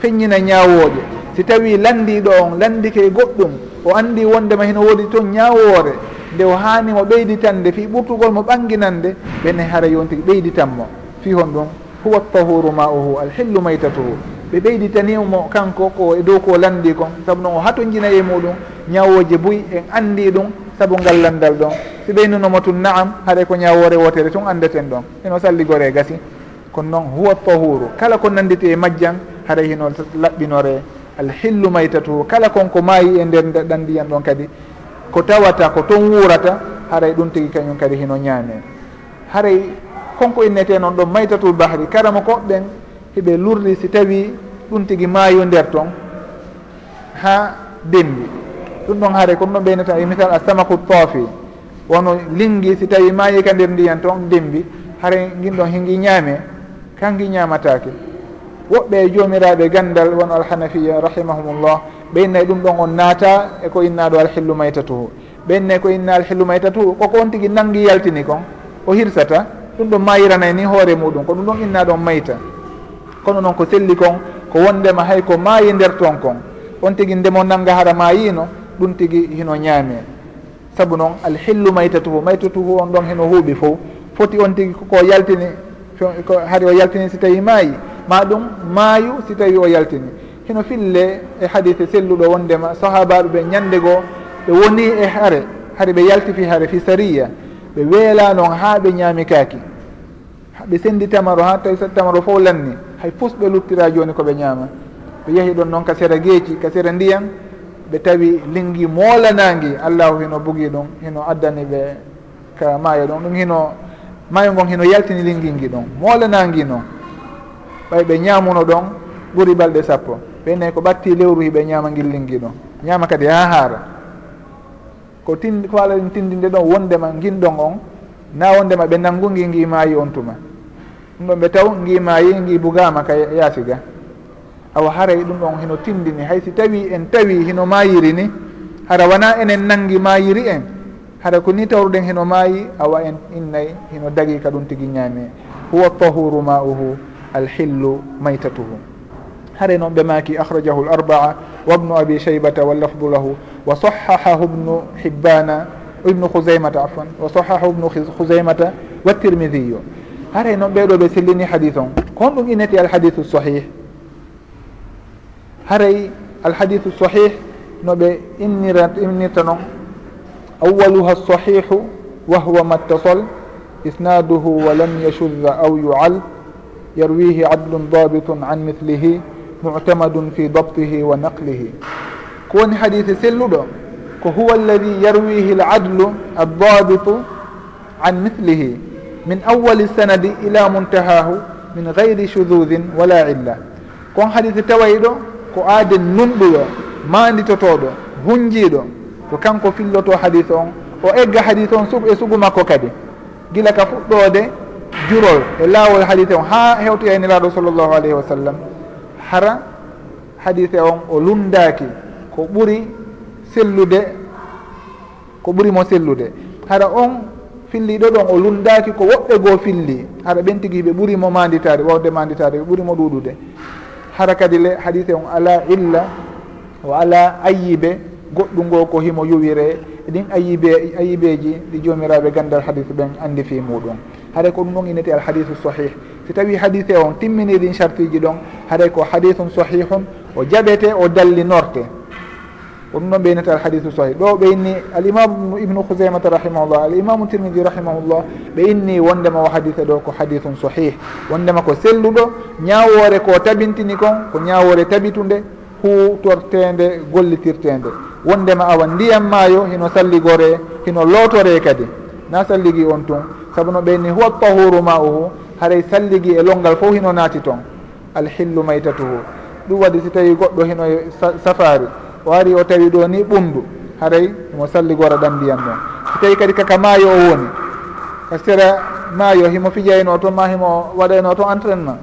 S1: feññina ñawoje si tawi landiɗo on landike e goɗɗum o andi wondema heno woodi toon ñawore nde o hanimo ɓeyditande fi ɓurtugol mo ɓanginande ɓenne hara yontigi ɓeyditanmo fi hon ɗum huwa tahuru ma uhu alhillu maytatuhu. ɓe ɓeyditanimo kanko ko e dow ko landi kon. Saabu noon o hatojina e muɗum ñawoje buy en andi ɗum saabu ngal landal ɗon. Si ɓeynunomo tun naam haɗa ko ñawore wotere tun andeten ɗon. Eno salligore e gasi. Kono noon huwa tahuru. Kala ko nanditi e majjan haɗa hino laɓɓinore. Alhillu maytatuhu kala konko maayi e nder ɗan ndiyan ɗon kadi. Ko tawata ko toon wurata haray ɗum tigi kañum kadi hino ñaame haray konko innete noon ɗon maytatul bahri. Karama ko ɓen hiɓe lurli si tawi ɗum tigi maayo nder toon ha denndi ɗum ɗon haare kono ɗon ɓeynata e misal a samaku toofi wono linggi si tawi maayi ka nder ndiyan toon dembi hare ginɗon hingi ñaame kangi ñaamatake woɓɓe e joomiraɓe gandal wono alhanafiya rahimahumullah ɓeynayi ɗum ɗon on naata e ko innaɗo alhillu maytatuhu. Ɓeynayi ko inna alhillu maytatuhu koko on tigui nangi yaltini kon o hirsata ɗum ɗon mayiranay ni hoore muɗum ko ɗum ɗon inna ɗon mayta. kono noon ko selli kon ko wondema hay ko maayi nder toon kon. On tigi ndemo nangga hara maayino ɗum tigi hino ñaame. Saabu noon alhillu maytatuhu maytatuhu on ɗon heno huuɓi fo foti on tigi koko yaltini ko hari o yaltini si tawi maayi ma ɗum maayu si tawi o yaltini. Hino fille e hadise selluɗo wondema sahabaɓe ɓe ñande goo ɓe woni e hare hade ɓe yalti fi hare fi sariya. Ɓe weela noon ha ɓe ñaami kaaki. Ɓe senndi tamaro ha tawi tamaro fof lanni. hay pus ɓe luttira joni koɓe ñaama. Ɓe yeehi ɗon noon ka sera geeci ka sera ndiyam ɓe tawi linggi moolanangi allahu hino bugi ɗum hino addani ɓe ka maayo ɗon ɗum hino maayo ngon hino yaltini linggilngi ɗon moolanangi noon ɓay ɓe ñaamuno ɗon ɓuri balɗe sappo. Ɓeynayi ko ɓatti lewru hiɓe ñaama ngil linggi ɗon ñaama kadi ha haara. Ko tin ko ala ɗum tindinde ɗon wondema ngin on na wondema ɓe nanngungi ngi maayi on tuma. ɗum ɗon ɓe taw gima maayi gi bugama ka yaasiga. Awa haray ɗum ɗon hino tindini. Hay si tawi en tawi hino maayiri ni hara wona enen nangi maayiri en? Hara ko ni tawruɗen hino maayi awa en innayi hino dagi ka ɗum tigi ñaami huwa tahuru ma uhu alhillu maytatuhu. Hare noon ɓe maaki ahrajahu l arbaa wa bnu abi cheybata wallafdu lahu wa sahahahu bnu hibbana ibnu husaymata afan wa sahahahu bnu husaymata wa tirmidiyu hare noon ɓeeɗo ɓe sillini hadis on. Kon ɗum inati alhadisu sahih. Haray alhadisu sahih no ɓe innira innirta noon awaluha sahihu wa huwa ma ittasal isnaduhu wa lam yashudda aw yual yarwihi adlun dabitun an mithlihi mu'tamadun fi dabtihi wa naqlihi. Ko woni hadise selluɗo ko huwa alladi yarwihi l adlu addabitu an mithlihi. min awali sanadi ila muntahahu min gayri chududin wala illa. Kon hadise tawayi ɗo ko aaden numɗuɗo manditotoɗo hunjiɗo ko kanko filloto hadise on o egga hadise on sug e sugu makko kadi. Gila ka fuɗɗode jurol e laawol hadise on ha hewtoyani e sallllahu alayhi wa sallam. Hara hadise on o lundaki ko ɓuri sellude ko ɓurimo sellude. Hara on filliɗo ɗon o lundaki ko woɓɓe goo filli haɗa ɓen tigui ɓe ɓurimo manditade wawde manditade ɓe ɓurimo ɗuɗude hara kadi le hadise on ala illa o ala ayibe goɗɗu ngo ko himo yuwire eɗin ayibe ayibeji ɗi jomiraɓe gandal hadise ɓen andi fi muɗum haɗay ko ɗum ɗon inete alhadisu sahih si tawi hadise on timmini ɗin chartiji ɗon haɗay ko hadisum sahihum o jaɓete o dallinorte ko ɗum ɗon ɓeynata alhadisu sahih. Ɗo ɓeyni alimamu ibnu khousaymata rahimahullah alimamu tirmidi rahimahullah ɓeyni wondema o hadise ɗo ko hadithum sahih. Wondema ko selluɗo ñawore ko tabintini kon ko ñawore tabitunde hutortende gollitirtende. Wondema awa ndiyam maayo hino salligore hino lootore kadi. Na salligi on tun. Saabu no ɓeyni huwa tahuru ma uhu haray salligi e longal fof hino naati toon alhillu maytatuhu. Ɗum waɗi si tawi goɗɗo hino safari. o ari o tawi ɗo ni ɓumdu haray mo salligora ɗam ndiyam ɗon so tawi kadi kaka maayo o woni
S2: ka sera maayo himo fijayno toon ma himo waɗayno toon entraînement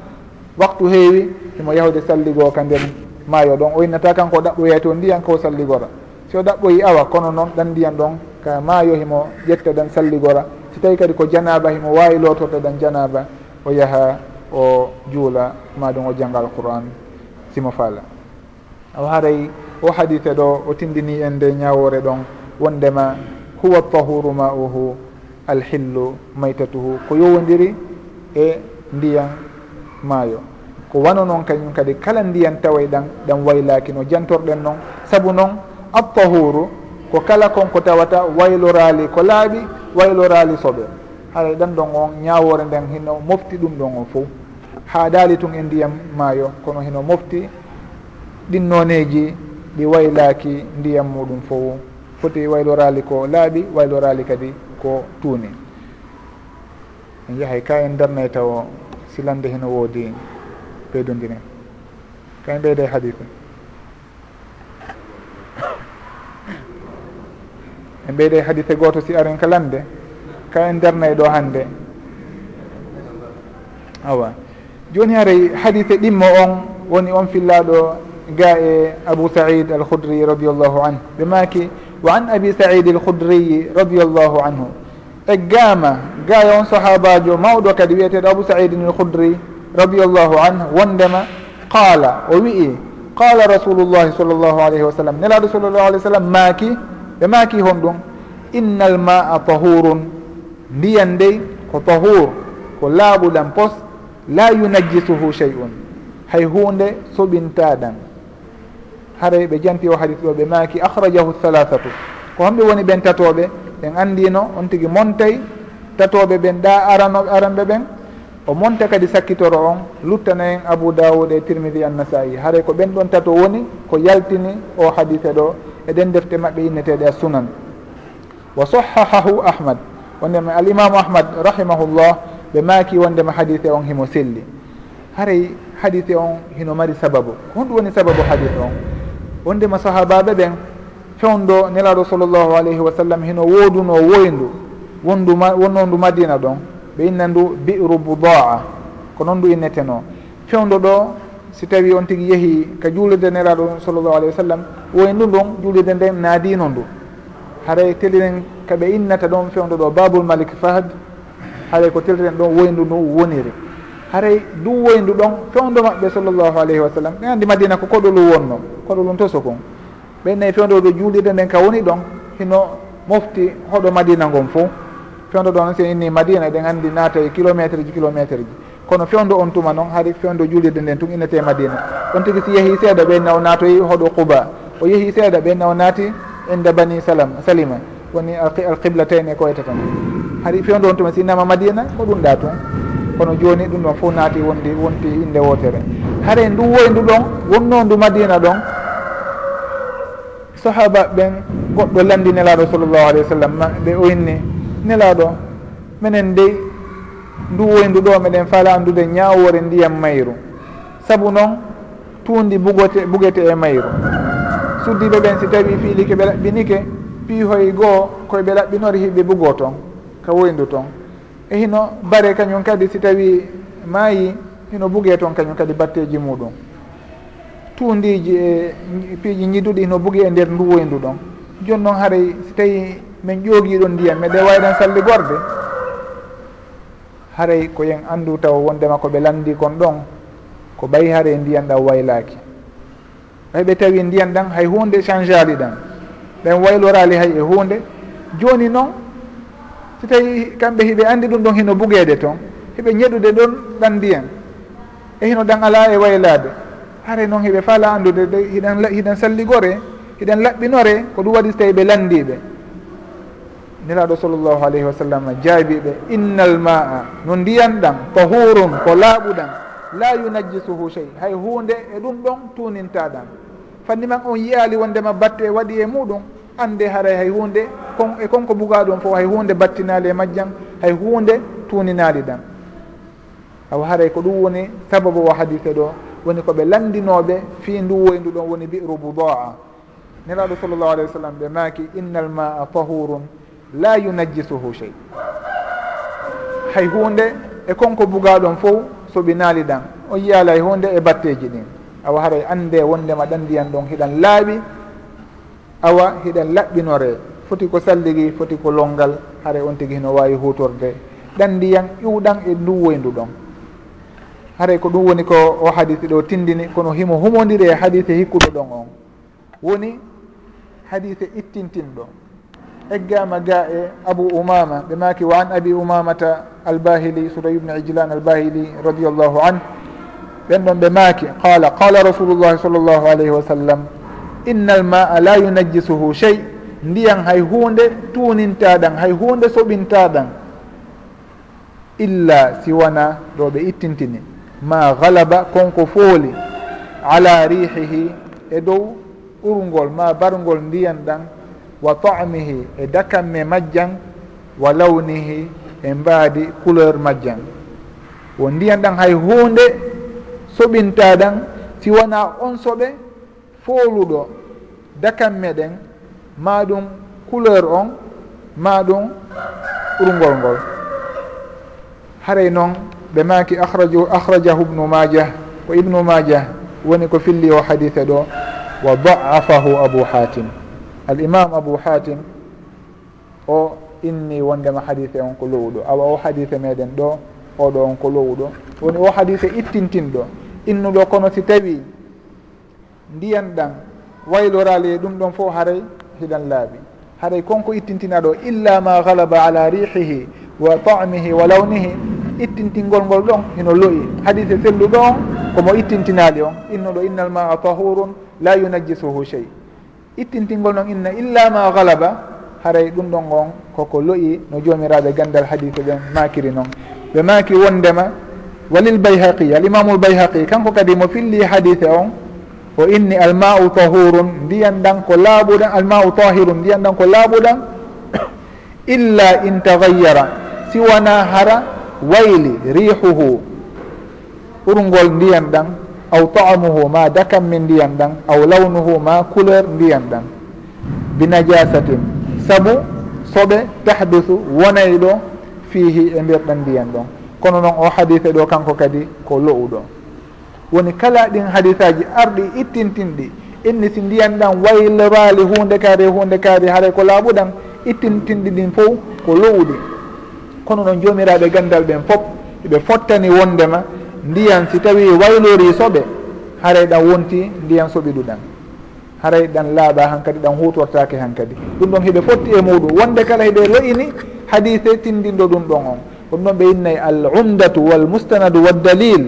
S2: waktu heewi himo yahude salligoo ka nden maayo ɗon. O innata kanko o ɗaɓɓoyay to ndiyan ko salligora so ɗaɓɓoyi awa kono noon ɗan ndiyan ɗon ka maayo himo ƴetta ɗan salligora so tawi kadi ko janaba himo wawi lotorde ɗan janaba o yaaha o juula maɗum o jangga alqouran simo faala. O haray o hadite ɗo o tindini en nde ñawore ɗon wondema huwa tahuru ma uhu alhillu maytatuhu. Ko yowodiri e ndiyan maayo. Ko wano noon kañum kadi kala ndiyan taway ɗan ɗan waylaki no jantorɗen noon. Saabu noon attahuru ko kala konko tawata waylorali ko laaɓi waylorali soɓe. Haɗa ɗan ɗon on ñawore nden hino mofti ɗum ɗon on fof ha daali tun e ndiyam maayo kono hino mofti ɗinnoneji ɗi waylaki ndiyam muɗum fof foti waylorali ko laaɓi waylorali kadi ko tuuni. En yahay ka en darnay taw silande heno woodi ɓeydodiren ka en ɓeyde e en ɓeyde e hadise goto si aren kalande ka en darnay ɗo hannde. Awa. Joni haray hadise ɗimmo on woni on fillaɗo ga e abou saïd alhoudri radiallahu anhu ɓe maki wa an abi saïd alhoudriyi radiallahu anhu e gaama gaya on sahabajo mawɗo kadi wiyeteɗo abou saïdin alhoudri radiallahu anhu wondema qala o wii qala rasulullahi sall llahu alayhi wa sallam nelaɗo sall llahu alih w sallam maaki ɓe maaki hon ɗum inna al maa tahurun ndiyan ndey ko tahur ko laaɓuɗan pos la yunajjisuhu chey un hay hunde soɓintaɗan haray ɓe janti o hadis ɗo ɓe maaki akhrajahu halathatu ko homɓe woni ɓen tatoɓe ɓen andino on tigui montay tatoɓe ɓen ɗa arano aranɓe ɓen o monta kadi sakkitoro on luttana en abou daoud e tirmidi e annasai. Haray ko ɓen ɗon tato woni ko yaltini o hadise ɗo eɗen defte maɓɓe inneteɗe a e sunan. Wa sahahahu ahmad wondema alimamu ahmad rahimahullah ɓe maaki wondema hadise on himo selli. Haray hadise on hino mari sababu. Ko honɗum woni sababu hadise on? wondema sahabaɓe ɓen fewndo nelaɗo sallllahu alayhi wa sallam hino wooduno woyndu wondu wonnondu madina ɗon ɓe inna ndu biru boudaa ko noon ndu inneteno fewndo ɗo si tawi on tigui yeehi ka juulirde nelaɗo sallllahu alayhi wa sallam woyndu ndon juulirde nden naadino ndu. Haray teliren kaɓe innata ɗon fewndo ɗo babul malik fahad haray ko teliren ɗon woyndu ndu woniri. haray ɗum woyndu ɗon fewndo maɓɓe sallllahu alayhi wa sallam. Ɓe anndi madina ko koɗolu wonno koɗolum toso kon ɓenne fewndo ɗo juulirde nden ka woni ɗon hino mofti hoɗo madina ngon fo fewndo ɗon si inni madina eɗen anndi naatawi e kilométre ji kilométre ji. Kono fewndo on tuma noon hari fewndo juulirde nden tun innete e madina. On tigi si yeehi seeɗa ɓenna o naatoyi hoɗo quba. O yeehi seeɗa ɓenna o naati inde bani salam salima. Woni alqiblatayne tayne koyta tan. Hari fewndo on tuma si innama madina ko ɗum ɗa tun. kono joni ɗum ɗon fof naati wondi wonti inde wotere haray ndu woyndu ɗon wonno ndu madina ɗon sahaba ɓen goɗɗo landi nelaɗo sallllahu alayhi wa sallam ɓe o inni nelaɗo minen dey ndu woyndu ɗo meɗen fala andude ñawore ndiyam mayru. Saabu noon tuundi bugote bugete e mayru. Suddiɓe ɓen si tawi fiili ke ɓe laɓɓinike piihoye goho koye ɓe laɓɓinori hiɓe bugo toon ka woyndu toon e hino bare kañum kadi si tawi maayi hino buge toon kañum kadi batteji muɗum. Tuundiji e piiji ñiduɗi hino bugi e nder nduwoyndu ɗon. Joni noon haray si tawi min ƴoogiiɗon ndiyam meɗe wayran salli gorde. Haray ko yen anndu taw wondema ko ɓe lanndi kon ɗon ko ɓayi haray ndiyan ɗan waylaaki. Ɓay ɓe tawi ndiyan ɗan hay hunde changeali ɗan. Ɗen waylorali hay e hunde jooni noon so tawi kamɓe hiɓe andi ɗum ɗon hino bugeede toon hiɓe ñeɗude ɗon ɗan ndiyan e hino ɗan ala e waylade hare noon hiɓe fala andude de hiɗan hiɗan salligore hiɗen laɓɓinore ko ɗum waɗi so tawi ɓe landiɓe niraɗo sallllahu alayhi wa sallam jaabiɓe innal ma'a no ndiyan ɗan tahurum ko laaɓuɗan la yunajjisuhu chey hay hunde e ɗum ɗon tunintaɗan fanni man on yiyali wondema batte waɗi e muɗum ande haray hay hunde kon e konko buga ɗum fof hay hunde battinali e majjan hay hunde tuninali ɗan awa haray ko ɗum woni sababu o hadise ɗo woni koɓe landinoɓe fi nduwo e nduɗon woni biru boudaa nelaɗo sallllahu alayhi wa sallam ɓe maaki innal al maa tahurun la yunajjisuhu chey hay hunde e konko buga ɗon fof soɓinali ɗan on yiyala hay hunde e batteji ɗin. Awa haray ande wondema ɗan ndiyan ɗon hiɗan laaɓi awa hiɗen laɓɓinore foti ko salligi foti ko longal hare on tigi hino wawi hutorde. Ɗan ndiyan iwɗan e nduwoyndu ɗon. Haray ko ɗum woni ko o hadise ɗo tindini kono himo humodiri e hadise hikkuɗo ɗon on. Woni hadise ittintinɗo. Eggama ga e abou umama ɓe maki wa an abi umamata albahili suray ibne ijlan albahili radiallahu an ɓen ɗon ɓe maaki qala qala rasulullahi sall llahu alayhi wa sallam inna almaa la yunajjisuhu chey ndiyan hay hunde tuunintaɗan hay hunde soɓintaɗan illa siwana ɗo ɓe ittintini. Ma galaba konko fooli. Ala rihihi e dow ɓurgol ma bargol ndiyan ɗan wa ta'mihi e dakamme majjan. Wa lawnihi e mbaadi couleur majjan. Wo ndiyan ɗan hay hunde soɓintaɗan si wona on soɓe fooluɗo dakan meɗen ma ɗum couleur on ma ɗum ɓurgol ngol. Haray noon ɓe maki ahraju ahrajahu ibnu majah ko ibnu majah woni ko filli o hadise ɗo wa da'afahu abu hatim al imam abou hatim o inni wondema hadise on ko lowuɗo. Awa o hadise meɗen ɗo oɗo on ko lowuɗo. Woni o hadise ittintinɗo innuɗo kono si tawi ndiyan ɗan waylorali e ɗum ɗon fof haray hiɗan laaɓi haray konko ittintina ɗo illa ma galaba ala rihihi wa ta'mihi wa lawnihi. Ittintingol ngol ɗon hino loyi hadise selluɗo on komo ittintinali on. Innoɗo innal maa tahurun la yunajjisuhu chey ittintingol noon inna illa ma galaba haray ɗum ɗon on koko loyi no jomiraɓe gandal hadise ɓen makiri noon ɓe maki wondema walil bayhaqi alimamu l bayhaqi kanko kadi mo filli hadise on o inni alma'u tahurun ndiyan ɗan ko laaɓuɗan alma'u tahirun ndiyan ɗan ko laaɓuɗan illa in tagayyara siwana hara wayli rihuhu. Ɓurgol ndiyan ɗan aw taamuhu ma dakam min ndiyan ɗan aw lawnuhu ma couleur ndiyan ɗan binajasatin saabu soɓe tahdusu wonay ɗo fihi e nder ɗan ndiyan ɗon. Kono noon o hadise ɗo kanko kadi ko lo'uɗo woni kala ɗin hadisaji arɗi ittintinɗi. Inni si ndiyan ɗan wayloraali hunde kaari hunde kaari haara ko laaɓuɗan ittintinɗi ɗin fof ko lowɗi kono noon joomiraɓe gandal ɓen fof ɓe fottani wondema ndiyan si tawi waylori soɓe haray ɗan wonti ndiyan soɓiɗuɗan haray ɗan laaɓa han kadi ɗan hutortake han kadi ɗum ɗon heɓe fotti e muɗum wonde kala heɓe loyini hadise tindinɗo ɗum ɗon on. Ɗum ɗon ɓe innayi al umdatu wal mustanadu wa dalil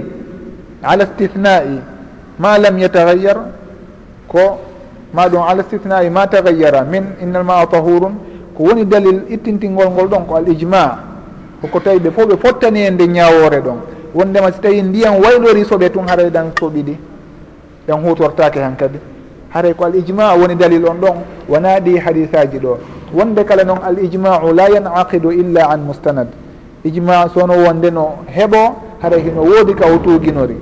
S2: ala stithnai ma lam yatagayyar ko ma ɗum ala stithnai ma tagayyara min innalma a tahurun ko woni dalil ittintingol ngol ɗon ko al ijma koko tawi ɓe fof ɓe fottani e nde ñawore ɗon. Wondema so tawi ndiyam waylori soɓe tun haray ɗan soɓiɗi ɗan hutortake han kadi. Haray ko al ijma woni dalil on ɗon wona ɗi hadisaji ɗo. Wonde kala noon al ijmau la yancaqidu illa an mustanad. Ijma sono wonde no heɓo haray hino woodi ka o tuuginori.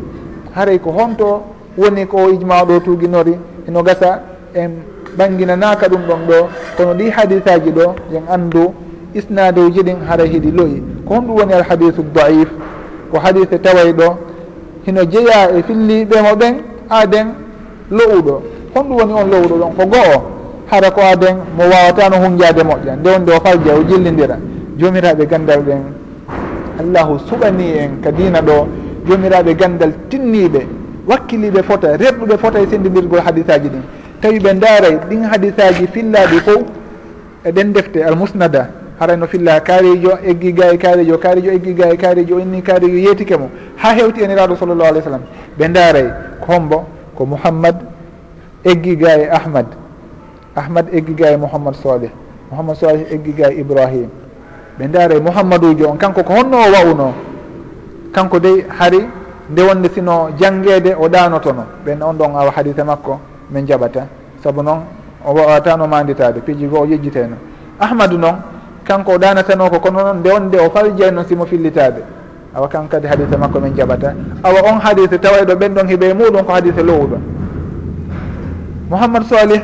S2: Haray ko honto woni ko ijma ɗo tuuginori. Eno gasa en ɓanginanaka ɗum ɗon ɗo. Kono ɗi hadisaji ɗo yen anndu isnadeuji ɗin haray hiɗi loyi. Ko honɗum woni alhadisu daif ko hadise taway ɗo. Hino jeeya e filliɓe mo ɓen aden lowuɗo honɗum woni on lowuɗo ɗon ko goho hara ko aden mo wawatano hunjade moƴƴa. Nde wonde o falja o jillidira jomiraɓe gandal ɓen. allahu suɓani en ka dina ɗo jomiraɓe gandal tinniɓe wakkiliɓe fota reɓɓuɓe fota e sendidirgol hadisaji ɗin. Tawi ɓe daaray ɗin hadisaji fillaɗi fof eɗen defte almusnada haray no filla kaarijo eggi ga e kaarijo kaarijo eggi ga e kaarijo inni kaarijo yeetike mo. Ha hewti eniraɗo sallllahu alih w sallam ɓe daaray ko hombo ko mouhammad eggi ga e ahmad ahmad eggi ga e mouhammad salih mouhammad salih eggi ga e ibrahim. ɓe ndaare mouhammadoujo on. Kanko ko honno o wawno kanko dey hari nde wonde sino jangede o ɗanotono ɓen on ɗon awa hadise makko min jaɓata saabu noon o wawatano manditade piiji goo o yejjiteno ahmadou noon kanko o ɗanatano ko kono noon nde wonde o faljay noon simo fillitade awa kan kadi hadise makko min jaɓata awa on hadise tawayɗo ɓen ɗon heeɓe muɗum ko hadise lowuɗo. Mouhammad salih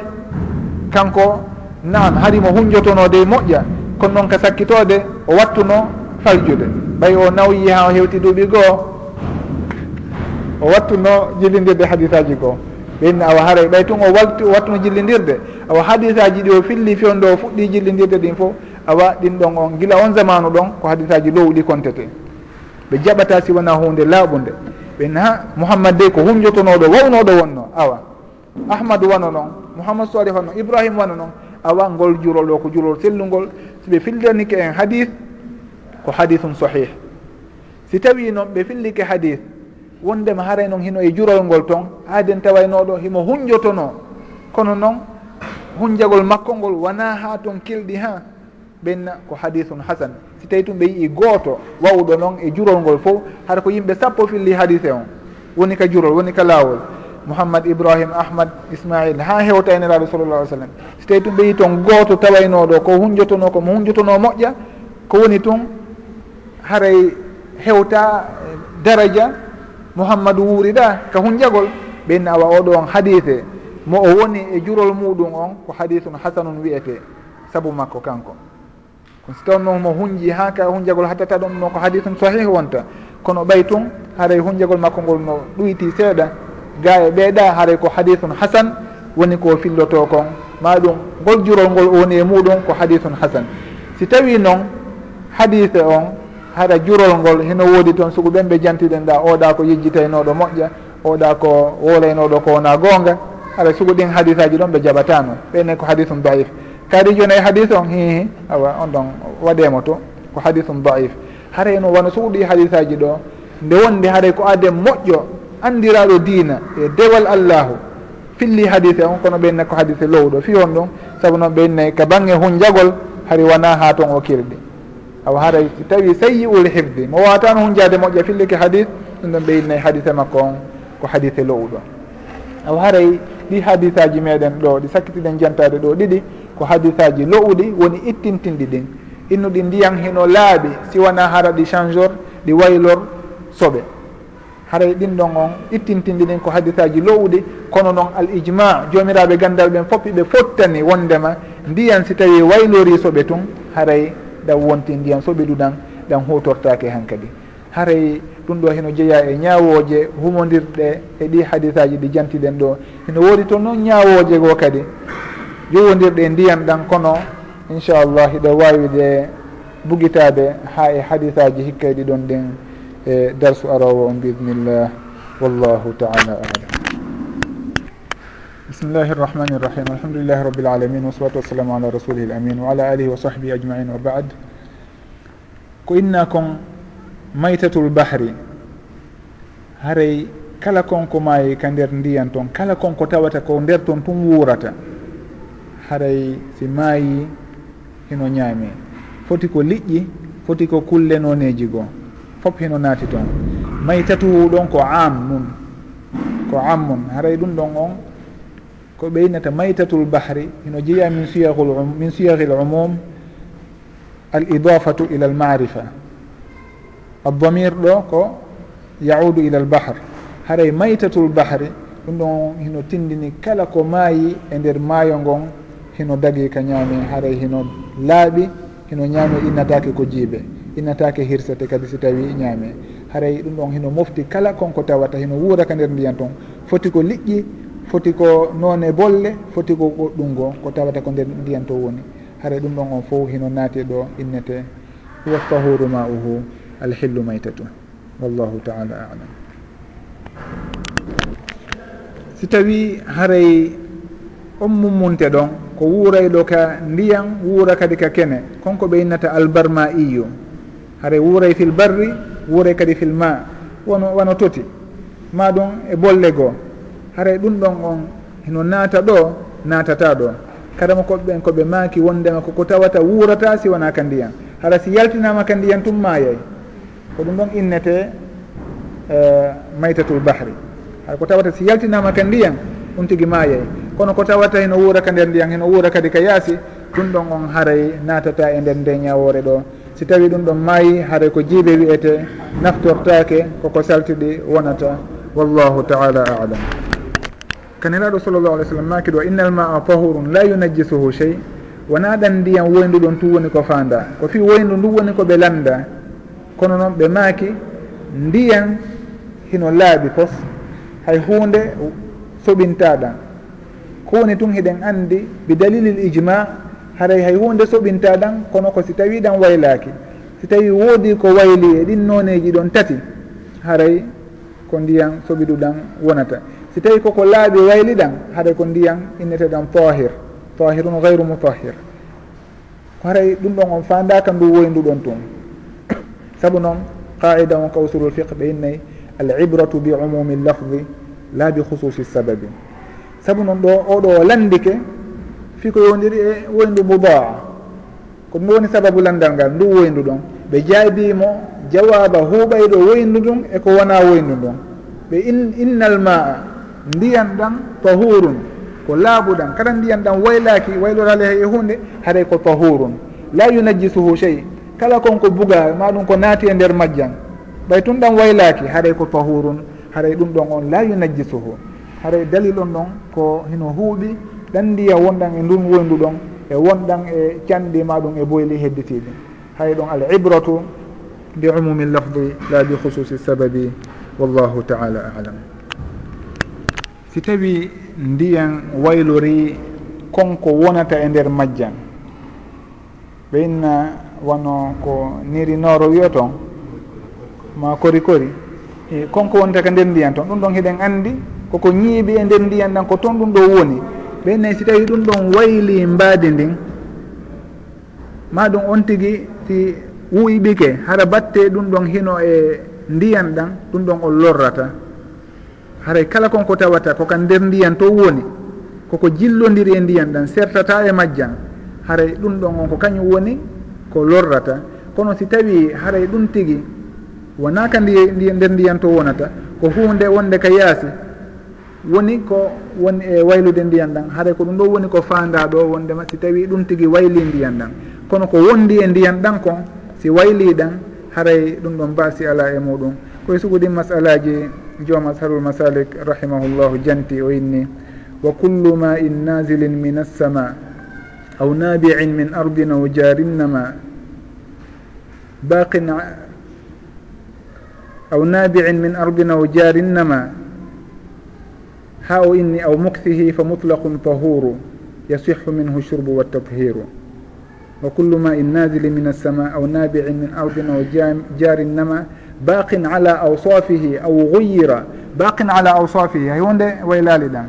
S2: kanko naam harimo hunjotono de moƴƴa. kono noon ka sakkitode o wattuno faljude. Ɓay o nawyi ha o hewti duuɓi goo o wattuno jillidirde hadisaji goo. Ɓenni awa haray ɓay tun o walti wattuno jillindirde. Awa hadisaji ɗi o filli fewndo o fuɗɗi jillindirde ɗin fof awa ɗin ɗon on gila on zamanu ɗon ko hadisaji lowɗi kontete. Ɓe jaɓata si wona hunde laaɓude ɓen ha mouhammad dey ko hunjotonoɗo wawnoɗo wonno awa. Ahmadou wano noon mouhammad soare wano ibrahima wano noon awa ngol jurol o ko jurol sellungol siɓe fildanike en hadis ko hadisum sahih. Si tawi noon ɓe fillike hadis wondema haray noon hino e jurol ngol toon haaden tawaynoɗo himo hunjotono. Kono noon hunjagol makko ngol wona ha toon kelɗi ha ɓenna ko hadisum hasan. Si tawi tum ɓe yii gooto wawɗo noon e jurol ngol fof hara ko yimɓe sappo filli hadise on. Woni ka jurol woni ka laawol mouhammad ibrahima ahmad ismail ha hewta en sallallah alih sallam so tawi ɗum ɓeyi toon gooto tawaynoɗo ko hunjotono komo hunjotono moƴƴa ko woni tun haray hewta daraja mouhammadou wuuriɗa ka hunjagol ɓen awa oɗo on hadise mo o woni e jurol muɗum on ko hadisun hasanun wiyete saabu makko kanko. Kono so tawn noon mo hunji ha ka hunjagol hattata ɗum no ko hadisun sahih wonta kono ɓay tun haray hunjagol makko ngol no ɗuyti seeɗa. ga e ɓeeɗa haray ko hadithun hasan woni ko filloto kon. Ma ɗum gojjurol ngol woni e muɗum ko hadithun hasan. Si tawi noon hadise on haɗa jurol ngol heno woodi toon sugu ɓen ɓe jantiɗen ɗa oɗa ko yejjitaynoɗo moƴƴa oɗa ko wolaynoɗo ko wona goonga haɗa sugu ɗin hadise aji ɗon ɓe jaɓatano ɓenne ko hadisum daif. Kadi joni e hadise on hihi awa on ɗon waɗemo to ko hadisum daif. Haara no wano sugu ɗi hadise aji ɗo nde wonde haara ko adde moƴƴo andiraɗo diina e dewal allahu. Filli hadise on kono ɓenna ko hadise lowɗo. Fi on ɗon saabu noon ɓennayi ka bangge hunjagol hari wona ha toon o kirɗi awa haray si tawi sayyi ul hifdi mo watano hunjade moƴƴa filliki hadis ɗum ɗon ɓeyinnayi hadise makko on ko hadise lowɗo. Awa haray ɗi hadisaji meɗen ɗo ɗi sakkitiɗen jantade ɗo ɗiɗi ko hadisaji lowɗi woni ittintinɗi ɗin. Innuɗi ndiyan hino laaɓi siwana hara ɗi changeur ɗi waylor soɓe. haray ɗin ɗon on ittintinɗiɗen ko hadisaji lowɗi kono noon al ijma jomiraɓe gandal ɓen foof ɓe fottani wondema ndiyan si tawi waylori soɓe tun haray ɗan wonti ndiyan soɓe ɗuɗan ɗan hutortake han kadi haray ɗum ɗo heno jeeya e ñawoje humodirɗe e ɗi hadisaji ɗi jantiɗen ɗo. Hino woodi toon noon ñawoje goo kadi jowodirɗe ndiyan ɗan kono inchallah hiɗa wawide bugitade ha e hadisaji hikkayɗi e ɗon ɗen e darsu arowo on biidnillah wallahu taala alam. Bismillahi irrahmani irrahim alhamdulillahi rabbil alamin wasalatu wassalamu ala rasulihi l amin wa ala alihi wa sahbihi ajmain wa baad ko inna kon maytatul bahri. Haray kala konko maayi ka nder ndiyan toon kala konko tawata ko nder toon tun wuurata haray si maayi hino ñaami foti ko liƴƴi foti ko kulle nooneji goo. fof hino naati toon. Maytatuhu ɗon ko am nun ko ammun haray ɗum ɗon on ko ɓeynata maytatul bahri hino jeeya min siyahul um, min siyahil umum al idafatu ila al marifa addamir ɗo ko yaudu ila al bahr. Haray maytatul bahri ɗum ɗon on hino tindini kala ko maayi e nder maayo ngon hino dagi ka ñaami haray hino laaɓi hino ñaami innatake ko jiibe innatake hirsete kadi si tawi ñaame. Haray ɗum ɗon hino mofti kala konko tawata hino wuuraka nder ndiyan toon foti ko liƴƴi foti ko noone bolle foti ko ɗum ko tawata ko nder ndiyan to woni. Haray ɗum ɗon on fof hino naati ɗo innete. Huwa tahuru ma uhu alhillu maytatu. Wallahu taala alam. Si tawi haray on mummunte ɗon ko wuurayɗo ka ndiyan wuura kadi ka kene konko ɓe innata albarma iyu haray wuuray fil barri wuuray kadi fil ma wono wano toti. Ma ɗum e bolle goo. Haray ɗum ɗon on hino naata ɗo naatata ɗo. Kadama koɓeɓen koɓe maaki wondema koko tawata wuurata si wona ka ndiyan. Hara si yaltinama ka ndiyan tum mayay ko ɗum ɗon innete uh, maytatul bahri. Hay ko tawata si yaltinama ka ndiyan ɗum tigui mayay kono ko tawata heno wuura ka nder ndiyan heno wuura kadi ka yaasi ɗum ɗon on haray natata e nder nde ñawore ɗo. si tawi ɗum ɗon maayi haɗa ko jiibe wiyete naftortake koko saltiɗi wonata. Wallahu taala alam. Kaniraɗo sallllahu alih w sallam maki ɗo innal ma a tahurun la yunajjisuhu chey wona ɗan ndiyam woyndu ɗon tum woni ko fanda ko fi woyndu ndu woni koɓe landa kono noon ɓe maaki ndiyan hino laaɓi pos hay hunde soɓintaɗan ko woni tun hiɗen andi bi dalilil ijma haray hay hunde soɓinta ɗan kono ko si tawi ɗan waylaki si tawi woodi ko wayli e ɗin noneji ɗon tati haray ko ndiyan soɓiɗuɗan wonata. Si tawi koko laaɓi wayli ɗan haɗa ko ndiyan inneteɗan tahir tahirun gayru mutahir ko haray ɗum ɗon on fandaka ndu woyi nduɗon tun. Saabu noon qaida on kawsurul fiqe ɓe innayi al ibratu bi umumi llafdi la bi khususi sababi saabu noon ɗo oɗo landike fii ko yowdiri e woyndu mudaa ko ɗum woni sababu landal ngal? Ndu woyndu ɗon ɓe jaabimo jawaba huuɓayɗo woyndu ndun eko wona woyndu ɗon ɓe innal maa ndiyan ɗan tahurun ko laaɓuɗan kala ndiyan ɗan waylaki waylorale e hunde haɗay ko tahurun la yunajjisuhu chey kala konko buga maɗum ko naati e nder majjan. Ɓay tun ɗan waylaki haɗay ko tahurun haɗay ɗum ɗon on la yunajjisuhu. Haɗay dalil on ɗon ko hino huuɓi ɗan ndiya wonɗan e ndun woyndu ɗon e wonɗan e canɗi maɗum e boyli hedditiɗi. Hay ɗon al ibratu bi umumi lafdi la bi hususi sababi wallahu taala alam. Si tawi ndiyan waylori konko wonata e nder majjan ɓe inna wono ko niri noro wiyo toon ma kori kori e konko wonta ka nder ndiyan toon ɗum ɗon heɗen anndi koko ñiiɓi e nder ndiyan ɗan ko toon ɗum ɗo woni. ɓennen si tawi ɗum ɗon wayli mbaadi ndin ma ɗum on tigi si wuuyiɓike hara batte ɗum ɗon hino e ndiyan ɗan ɗum ɗon on lorrata. Haray kala konko tawata koka nder ndiyan to woni koko jillodiri e ndiyan ɗan sertata e majjan haray ɗum ɗon on ko kañum woni ko lorrata. Kono si tawi haray ɗum tigi wonaka ndi nder ndiyan to wonata ko hunde wonde ka yaasi woni ko woni e waylude ndiyan ɗan. Haɗay ko ɗum ɗo woni ko fanda ɗo wondema si tawi ɗum tigui wayli ndiyan ɗan. Kono ko wondi e ndiyan ɗan kon si wayli ɗan haray ɗum ɗon mbasi ala e muɗum. Koye sugu masalaji jooma sarul masalik rahimahullahu janti o inni wa kullu ma in nasilin min assama aw nabiin min ardina aw jarinnama baqin aw nabiin min ardina aw jarinnama haa o inni aw mukthihi fa mutlaqun tahuru yasihu minhu shurbu waltathiru wa kullu ma in nazili min alsama aw nabicin min ardin aw jarin nama baqin ala awsafihi aw guyira baqin ala awsafihi hay wonde waylaali ɗan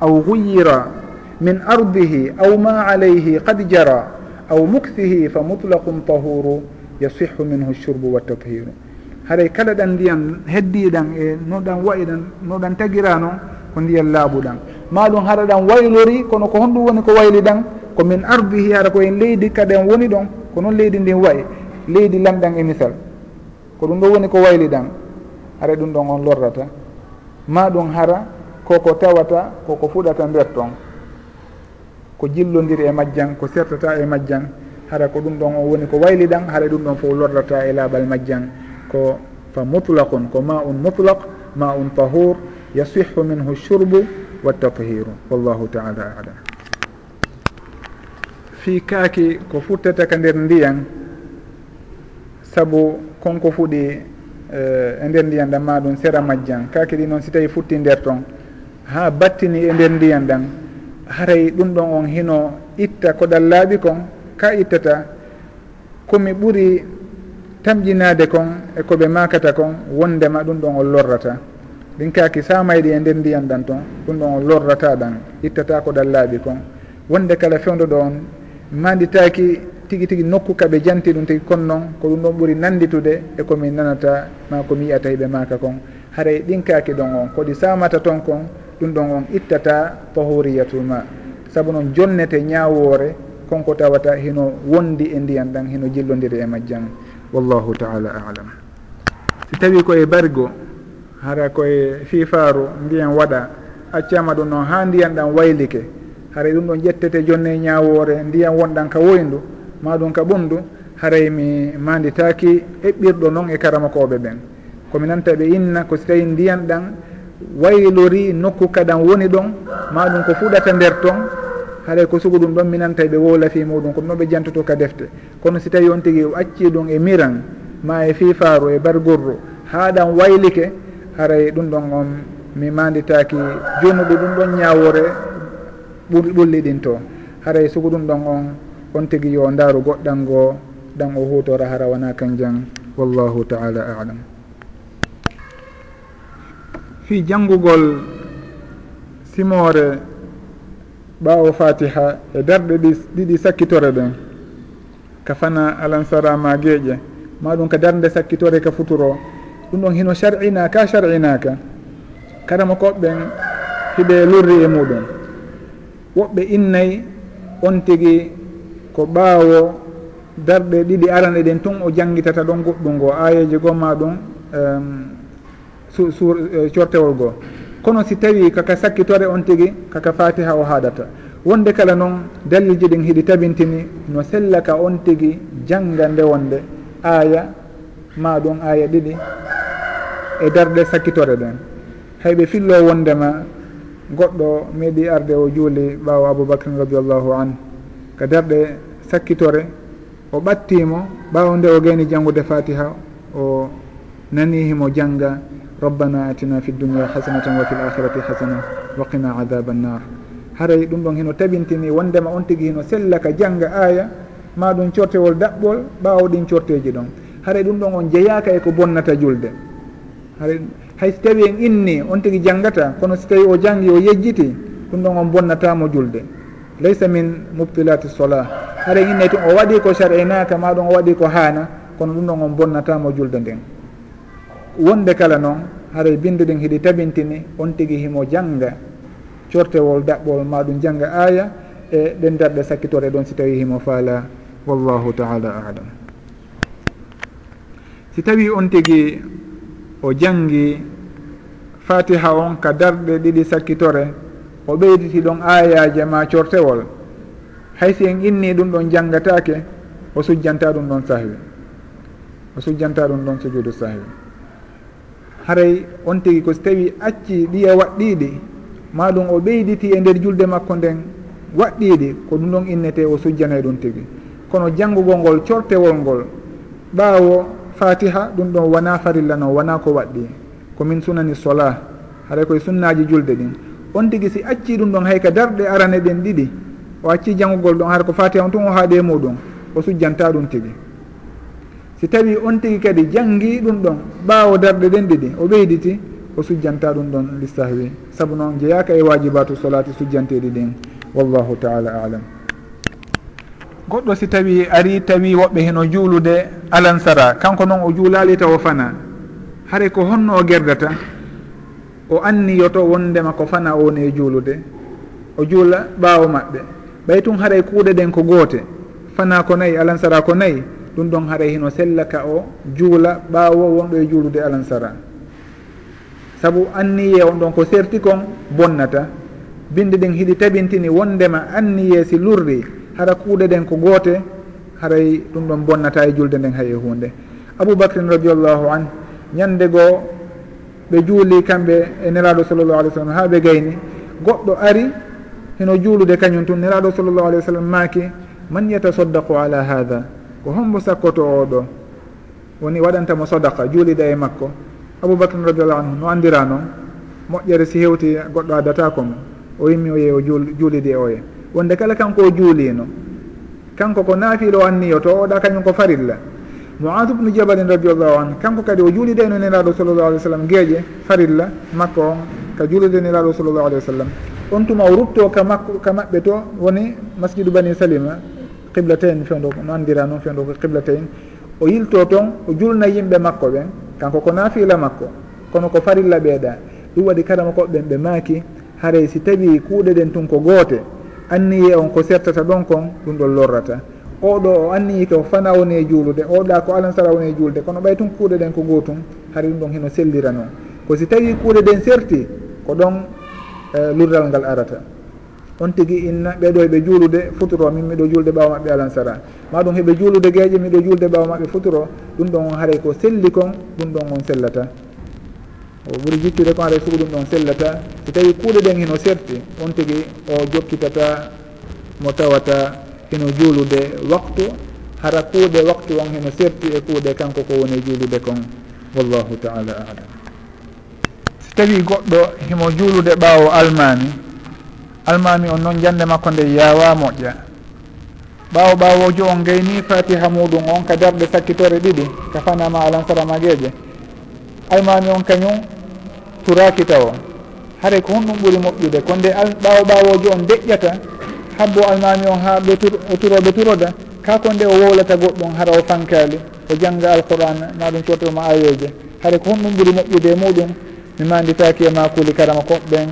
S2: aw guyira min ardihi aw ma alayhi qad jara aw mukthihi fa mutlaqun tahuru yasihu minhu shurbu waltathiru haɗay kala ɗan ndiyan heddiɗan e no ɗan wayi ɗan noɗan tagira noon ko ndiyam laaɓuɗan maɗum haɗa ɗan waylori kono ko honɗum woni ko wayli ɗan ko min ardihi hara koyen leydi kaɗen woni ɗon ko noon leydi ndin wayi leydi lamɗan e misal. Ko ɗum ɗo woni ko wayli ɗan hara ɗum ɗon on lorrata. Ma ɗum hara koko tawata koko fuɗata nder ton. Ko jillodiri e majjan ko sertata e majjan hara ko ɗum ɗon on woni ko wayli ɗan hara ɗum ɗon fof lorrata e laaɓal majjan ko fa mutlaqun ko ma un mutlaq ma un tahour yasihu minhu shurbu wa wattahiru wallahu taala alam. Fi kaaki ko futtata ka nder ndiyan sabu konko fuɗi eh, e nder ndiyan ɗan ma ɗum sera majjan. Kaaki ɗi noon si tawi futti nder ton ha battini e nder ndiyan ɗan haray ɗum ɗon on hino itta koɗal laaɓi kon ka ittata komi ɓuri tamƴinade kon e koɓe makata kon wondema ɗum ɗon on lorrata. ɗin kaaki sa e nder ndiyan ɗan toon ɗum ɗon on lorrata ɗan ittata ko ɗan laaɓi kon. Wonde kala fewdo ɗo on manditaki tigi tigi nokku kaɓe janti ɗum tigi kon noon ko ɗum ɗon ɓuuri nanditude e komi nanata ma komi yiyata hiɓe maka kon. Haray ɗin kaaki ɗon on koɗi samata toon kon ɗum ɗon on ittata tahuriyatuma saabu noon jonnete ñawore konko tawata hino wondi e ndiyan ɗan hino jillodiri e majjan wallahu taala alam. Si tawi koye barigo hara koye fifaru ndiyan waɗa. Accama ɗum noon ha ndiyan ɗan waylike. Haray ɗum ɗon ƴettete jonne ñawore ndiyan wonɗan ka woyndu ma ɗum ka ɓundu. Haray mi manditaki eɓɓirɗo noon e karama koɓe ɓen komi nanta ɓe inna ko si tawi ndiyan ɗan waylori nokku kaɗan woni ɗon ma ɗum ko fuɗata nder ton. Haɗay ko sugu ɗum ɗon minanta ɓe wola fi muɗum kono ɗon ɓe jantoto ka defte. Kono si tawi on tigui acci ɗum e miran ma e fifaru e bargorru haɗan waylike haray ɗum ɗon on mi manditaki jonuɗo ɗum ɗon ñawore ɓulliɗin to. Haray sugu ɗum ɗon on on tigui yo daaru goɗɗan ngo ɗan o hutora hara wona kan jang wallahu taala alam. Fi janggugol simore ɓawo fatiha e darɗe ɗi ɗiɗi sakkitore ɗen ka fana alansarama gueeƴe maɗum ka darde sakkitore ka futuro ɗum ɗon hino sar'inaka sar'inaka karama koɓɓen hiɓe lurri e muɗum. Woɓɓe innayi on tigi ko ɓaawo darɗe ɗiɗi arane ɗen tun o jangitata ɗon goɗɗum ngo ayeji gomma ɗum su, su, uh, cortewol goo. Kono si tawi kaka sakkitore on tigi kaka fatiha o haɗata wonde kala noon dalilji ɗin hiɗi tabintini no sellaka on tigi jangga nde wonde. Aya ma ɗum aya ɗiɗi. e darɗe sakkitore ɗen. Hayɓe fillo wondema goɗɗo meeɗi arde o juuli ɓaawo aboubacrin radiallahu anhu. Ka darɗe sakkitore o ɓattimo ɓaawo nde o gayni janngude fatiha o nanihimo jannga rabbana atina fi dunia hasanatan wa fi l akhirati hasana wa qina adaba annar haray ɗum ɗon hino tabintini wondema on tigi hino sella ka jannga aya ma ɗum cortewol daɓɓol ɓaawo ɗin corteji ɗon. Haray ɗum ɗon on jeeyaka e ko bonnata julde. haɗa hay so tawi en inni on tigui janggata kono so tawi o janggi o yejjiti ɗum ɗon on bonnatamo julde. Laysa min mubtilati sola haɗa en tun o waɗi ko sar e naka o waɗi ko haana kono ɗum ɗon on bonnatamo julde nden. Wonde kala noon haray binde ɗin hiɗi tabintini on tigui himo jangga cortewol daɓɓol maɗum jangga aya e ɗen darɗe sakkitore ɗon si tawi himo faala. Wallahu taala alam. Si tawi on tigui o jangi fatiha on ka darɗe ɗiɗi sakkitore o ɓeyditi ɗon ayaje ma cortewol. Haysi en inni ɗum ɗon janngatake o sujjanta ɗum ɗon sahwi. O sujjanta ɗum ɗon sujudu sahwi. Haray on tigi ko so tawi acci ɗiya waɗɗiɗi maɗum o ɓeyditi e nder julde makko nden waɗɗiɗi ko ɗum ɗon innete o sujjanay ɗum tigi. Kono janngugo ngol cortewol ngol ɓaawo fatiha ɗum ɗon wona farilla noon wona ko waɗɗi. Komin sunani sola. Haɗa koye sunnaji julde ɗin. On tigui si acci ɗum ɗon hay ka darɗe arane ɗen ɗiɗi. O acci janggugol ɗon haɗa ko fatiha on tun o haaɗe e muɗum. O sujjanta ɗum tigui si tawi on tigui kadi janggui ɗum ɗon ɓawo darɗe ɗen ɗiɗi o ɓeyditi o sujjanta ɗum ɗon lissahwi. Saabu noon jeeyaka e wajibatu solati sujjanteɗi ɗin. Wallahu taala alam. goɗɗo si tawi ari tawi woɓɓe heno juulude alansara kanko noon o juulali taw fana. Hare ko honno o gerdata o anniyoto wondema ko fana o woni e juulude. O juula ɓaawo maɓɓe. Ɓay tun haray kuuɗe ɗen ko goote. Fana ko nayyi alansara ko nayyi ɗum ɗon haray hino sella ka o juula ɓaawo wonɗo e juulude alansara. Sabu anniye on ɗon ko serti kon bonnata. Binde ɗen hiɗi tabintini wondema anniye si lurri. hara kuuɗe ɗen ko goote haray ɗum ɗon bonnata e julde nden hay e hunde aboubacrin radiallahu an ñande goo ɓe juuli kamɓe e neraɗo sallllahu alih w sallam ha ɓe gayni goɗɗo ari heno juulude kañum tun neraɗo sallllahu alih w sallam maaki man yatasaddaqu ala hada ko hombo sakkoto oɗo woni waɗantamo sodaka juulida e makko. Aboubacrin radiallahu anhu no andira noon moƴƴere si hewti goɗɗo addatako mo o yimmi o yeeyi o juulidi e oye wonde kala kanko o juulino. Kanko ko naafilo anniyo to oɗa kañum ko farilla. Moad ubnu jabalin radiallahu an kanko kadi o juulide no nelaɗo sallllahu alih w sallam gueeƴe farilla makko on ka juulide nelaɗo sallllahu alih wa sallam. On tuma o rutto ka makko ka maɓɓe to woni masjidu bani salima qiblatain fewdo no andira noon fewdo ko qiblatain o yilto toon o julna yimɓe makko ɓen kanko ko naafila makko kono ko farilla ɓeeɗa ɗum waɗi karama koɓɓen ɓe maaki haray si tawi kuuɗe ɗen tun ko goote. anniye on ko sertata ɗon kon ɗum ɗon lorrata. Oɗo o anniyi ko fana woni e juulude oɗa ko alansara woni e juulude kono ɓay tun kuuɗe ɗen ko gootum hari ɗum ɗon hino sellira noon ko si tawi kuuɗe ɗen serti ko ɗon eh, lurdal ngal arata. On tigui inna ɓeɗo eɓe juulude futuro min miɗo julde ɓawa maɓɓe alansara maɗum heɓe juulude gueeƴe miɗo julde ɓawa maɓɓe futuro ɗum ɗon on haaray ko selli kon ɗum ɗon on sellata. o ɓuuri jiccude ko en sugu ɗum ɗon sellata. So tawi kuuɗe ɗen heno serti on tigui o jokkitata mo tawata heno juulude waktu. Hara kuuɗe waktu on heno serti e kuuɗe kanko ko woni juulude kon. Wallahu taala alam. So tawi goɗɗo himo juulude ɓaawo almami almami on noon jande makko nde yawa moƴƴa. Ɓaawo ɓaawojo on gayni fatiha muɗum on ka darɗe sakkitore ɗiɗi ka fanama alansoramageje aymami on kañum turaki o haare ko honɗum ɓuuri moƴƴude ko nde ɓaawo ɓawojo on deƴƴata habbo almami on ha ɓe turoɓe turoda kako nde o wowlata goɗɗum hara o fankali o jangga alqouran maɗum cotoma ayeje haare ko honɗum ɓuuri moƴƴude e muɗum mi manditaki e makuli karama koɓɓen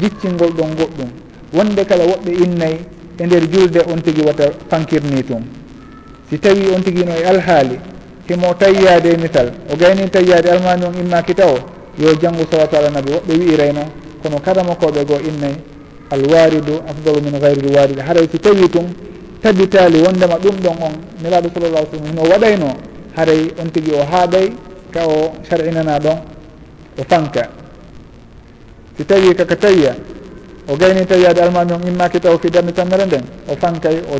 S2: jiccingol ɗon goɗɗum. Wonde kala woɓɓe innayi e nder julde on tigui wata fankirni tum. Si tawi on tigui no e alhaali himo tayyade misal o gayni tayyade almami on imma kita o. Yo janggo salatu ala nabi woɓɓe wi'irayno kono kala makkoɓe goo innayi alwaridu afdalu min gayril waridi haɗay si tawi tum tabitali wondema ɗum ɗon on nelaɗo sallallah sallam hino waɗayno. Haray on tigui o haaɗay ka o sar'inana ɗon o fanka. Si tawi kaka tawiya o gayni tawiyade almami on immaki taw fi darde tammere nden o fankay o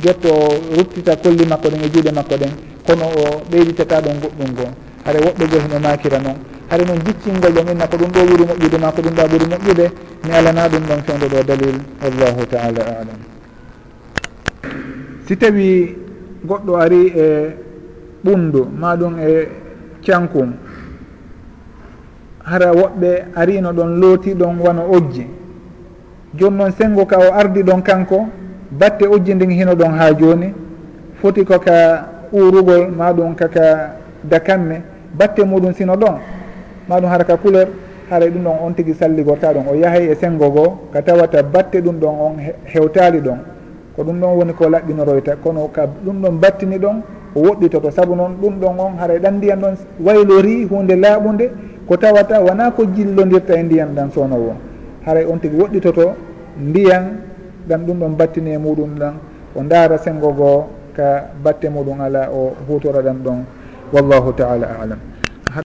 S2: getto o ruttita kolli makko ɗen e juuɗe makko ɗen. kono o ɓeyditata ɗon goɗɗum gon haɗa woɓɓe goo hino makira noon haɗa noon jiccingol ɗon inna ko ɗum ɗo ɓuuri moƴƴude ma ko ɗum ɗa ɓuuri moƴƴude mi alana ɗum ɗon fewde ɗo dalil wallahu taala alam. Si tawi goɗɗo ari e ɓundu maɗum e cankum hara woɓɓe arino ɗon looti ɗon wano ojji. Joni noon sengo ka o ardi ɗon kanko batte ojji ndin hino ɗon ha joni foti koka urugol ma ɗum kaka dakamme batte muɗum sino ɗon maɗum hara ka couleur hara ɗum ɗon on tigui salligorta ɗon. O yahay e sengo goo ka tawata batte ɗum ɗon on hewtali ɗon. Ko ɗum ɗon woni ko laɓɓinoroyta kono ka ɗum ɗon battini ɗon o woɗɗitoto saabu noon ɗum ɗon on haray ɗan ndiyan ɗon waylori hunde laaɓude ko tawata wona ko jillodirta e ndiyan ɗan sownowo haray on tigui woɗɗitoto ndiyan ɗan ɗum ɗon battini e muɗum ɗan. O ndaara sengo goo ka batte muɗum ala o hutoroɗan ɗon wallahu taala alam.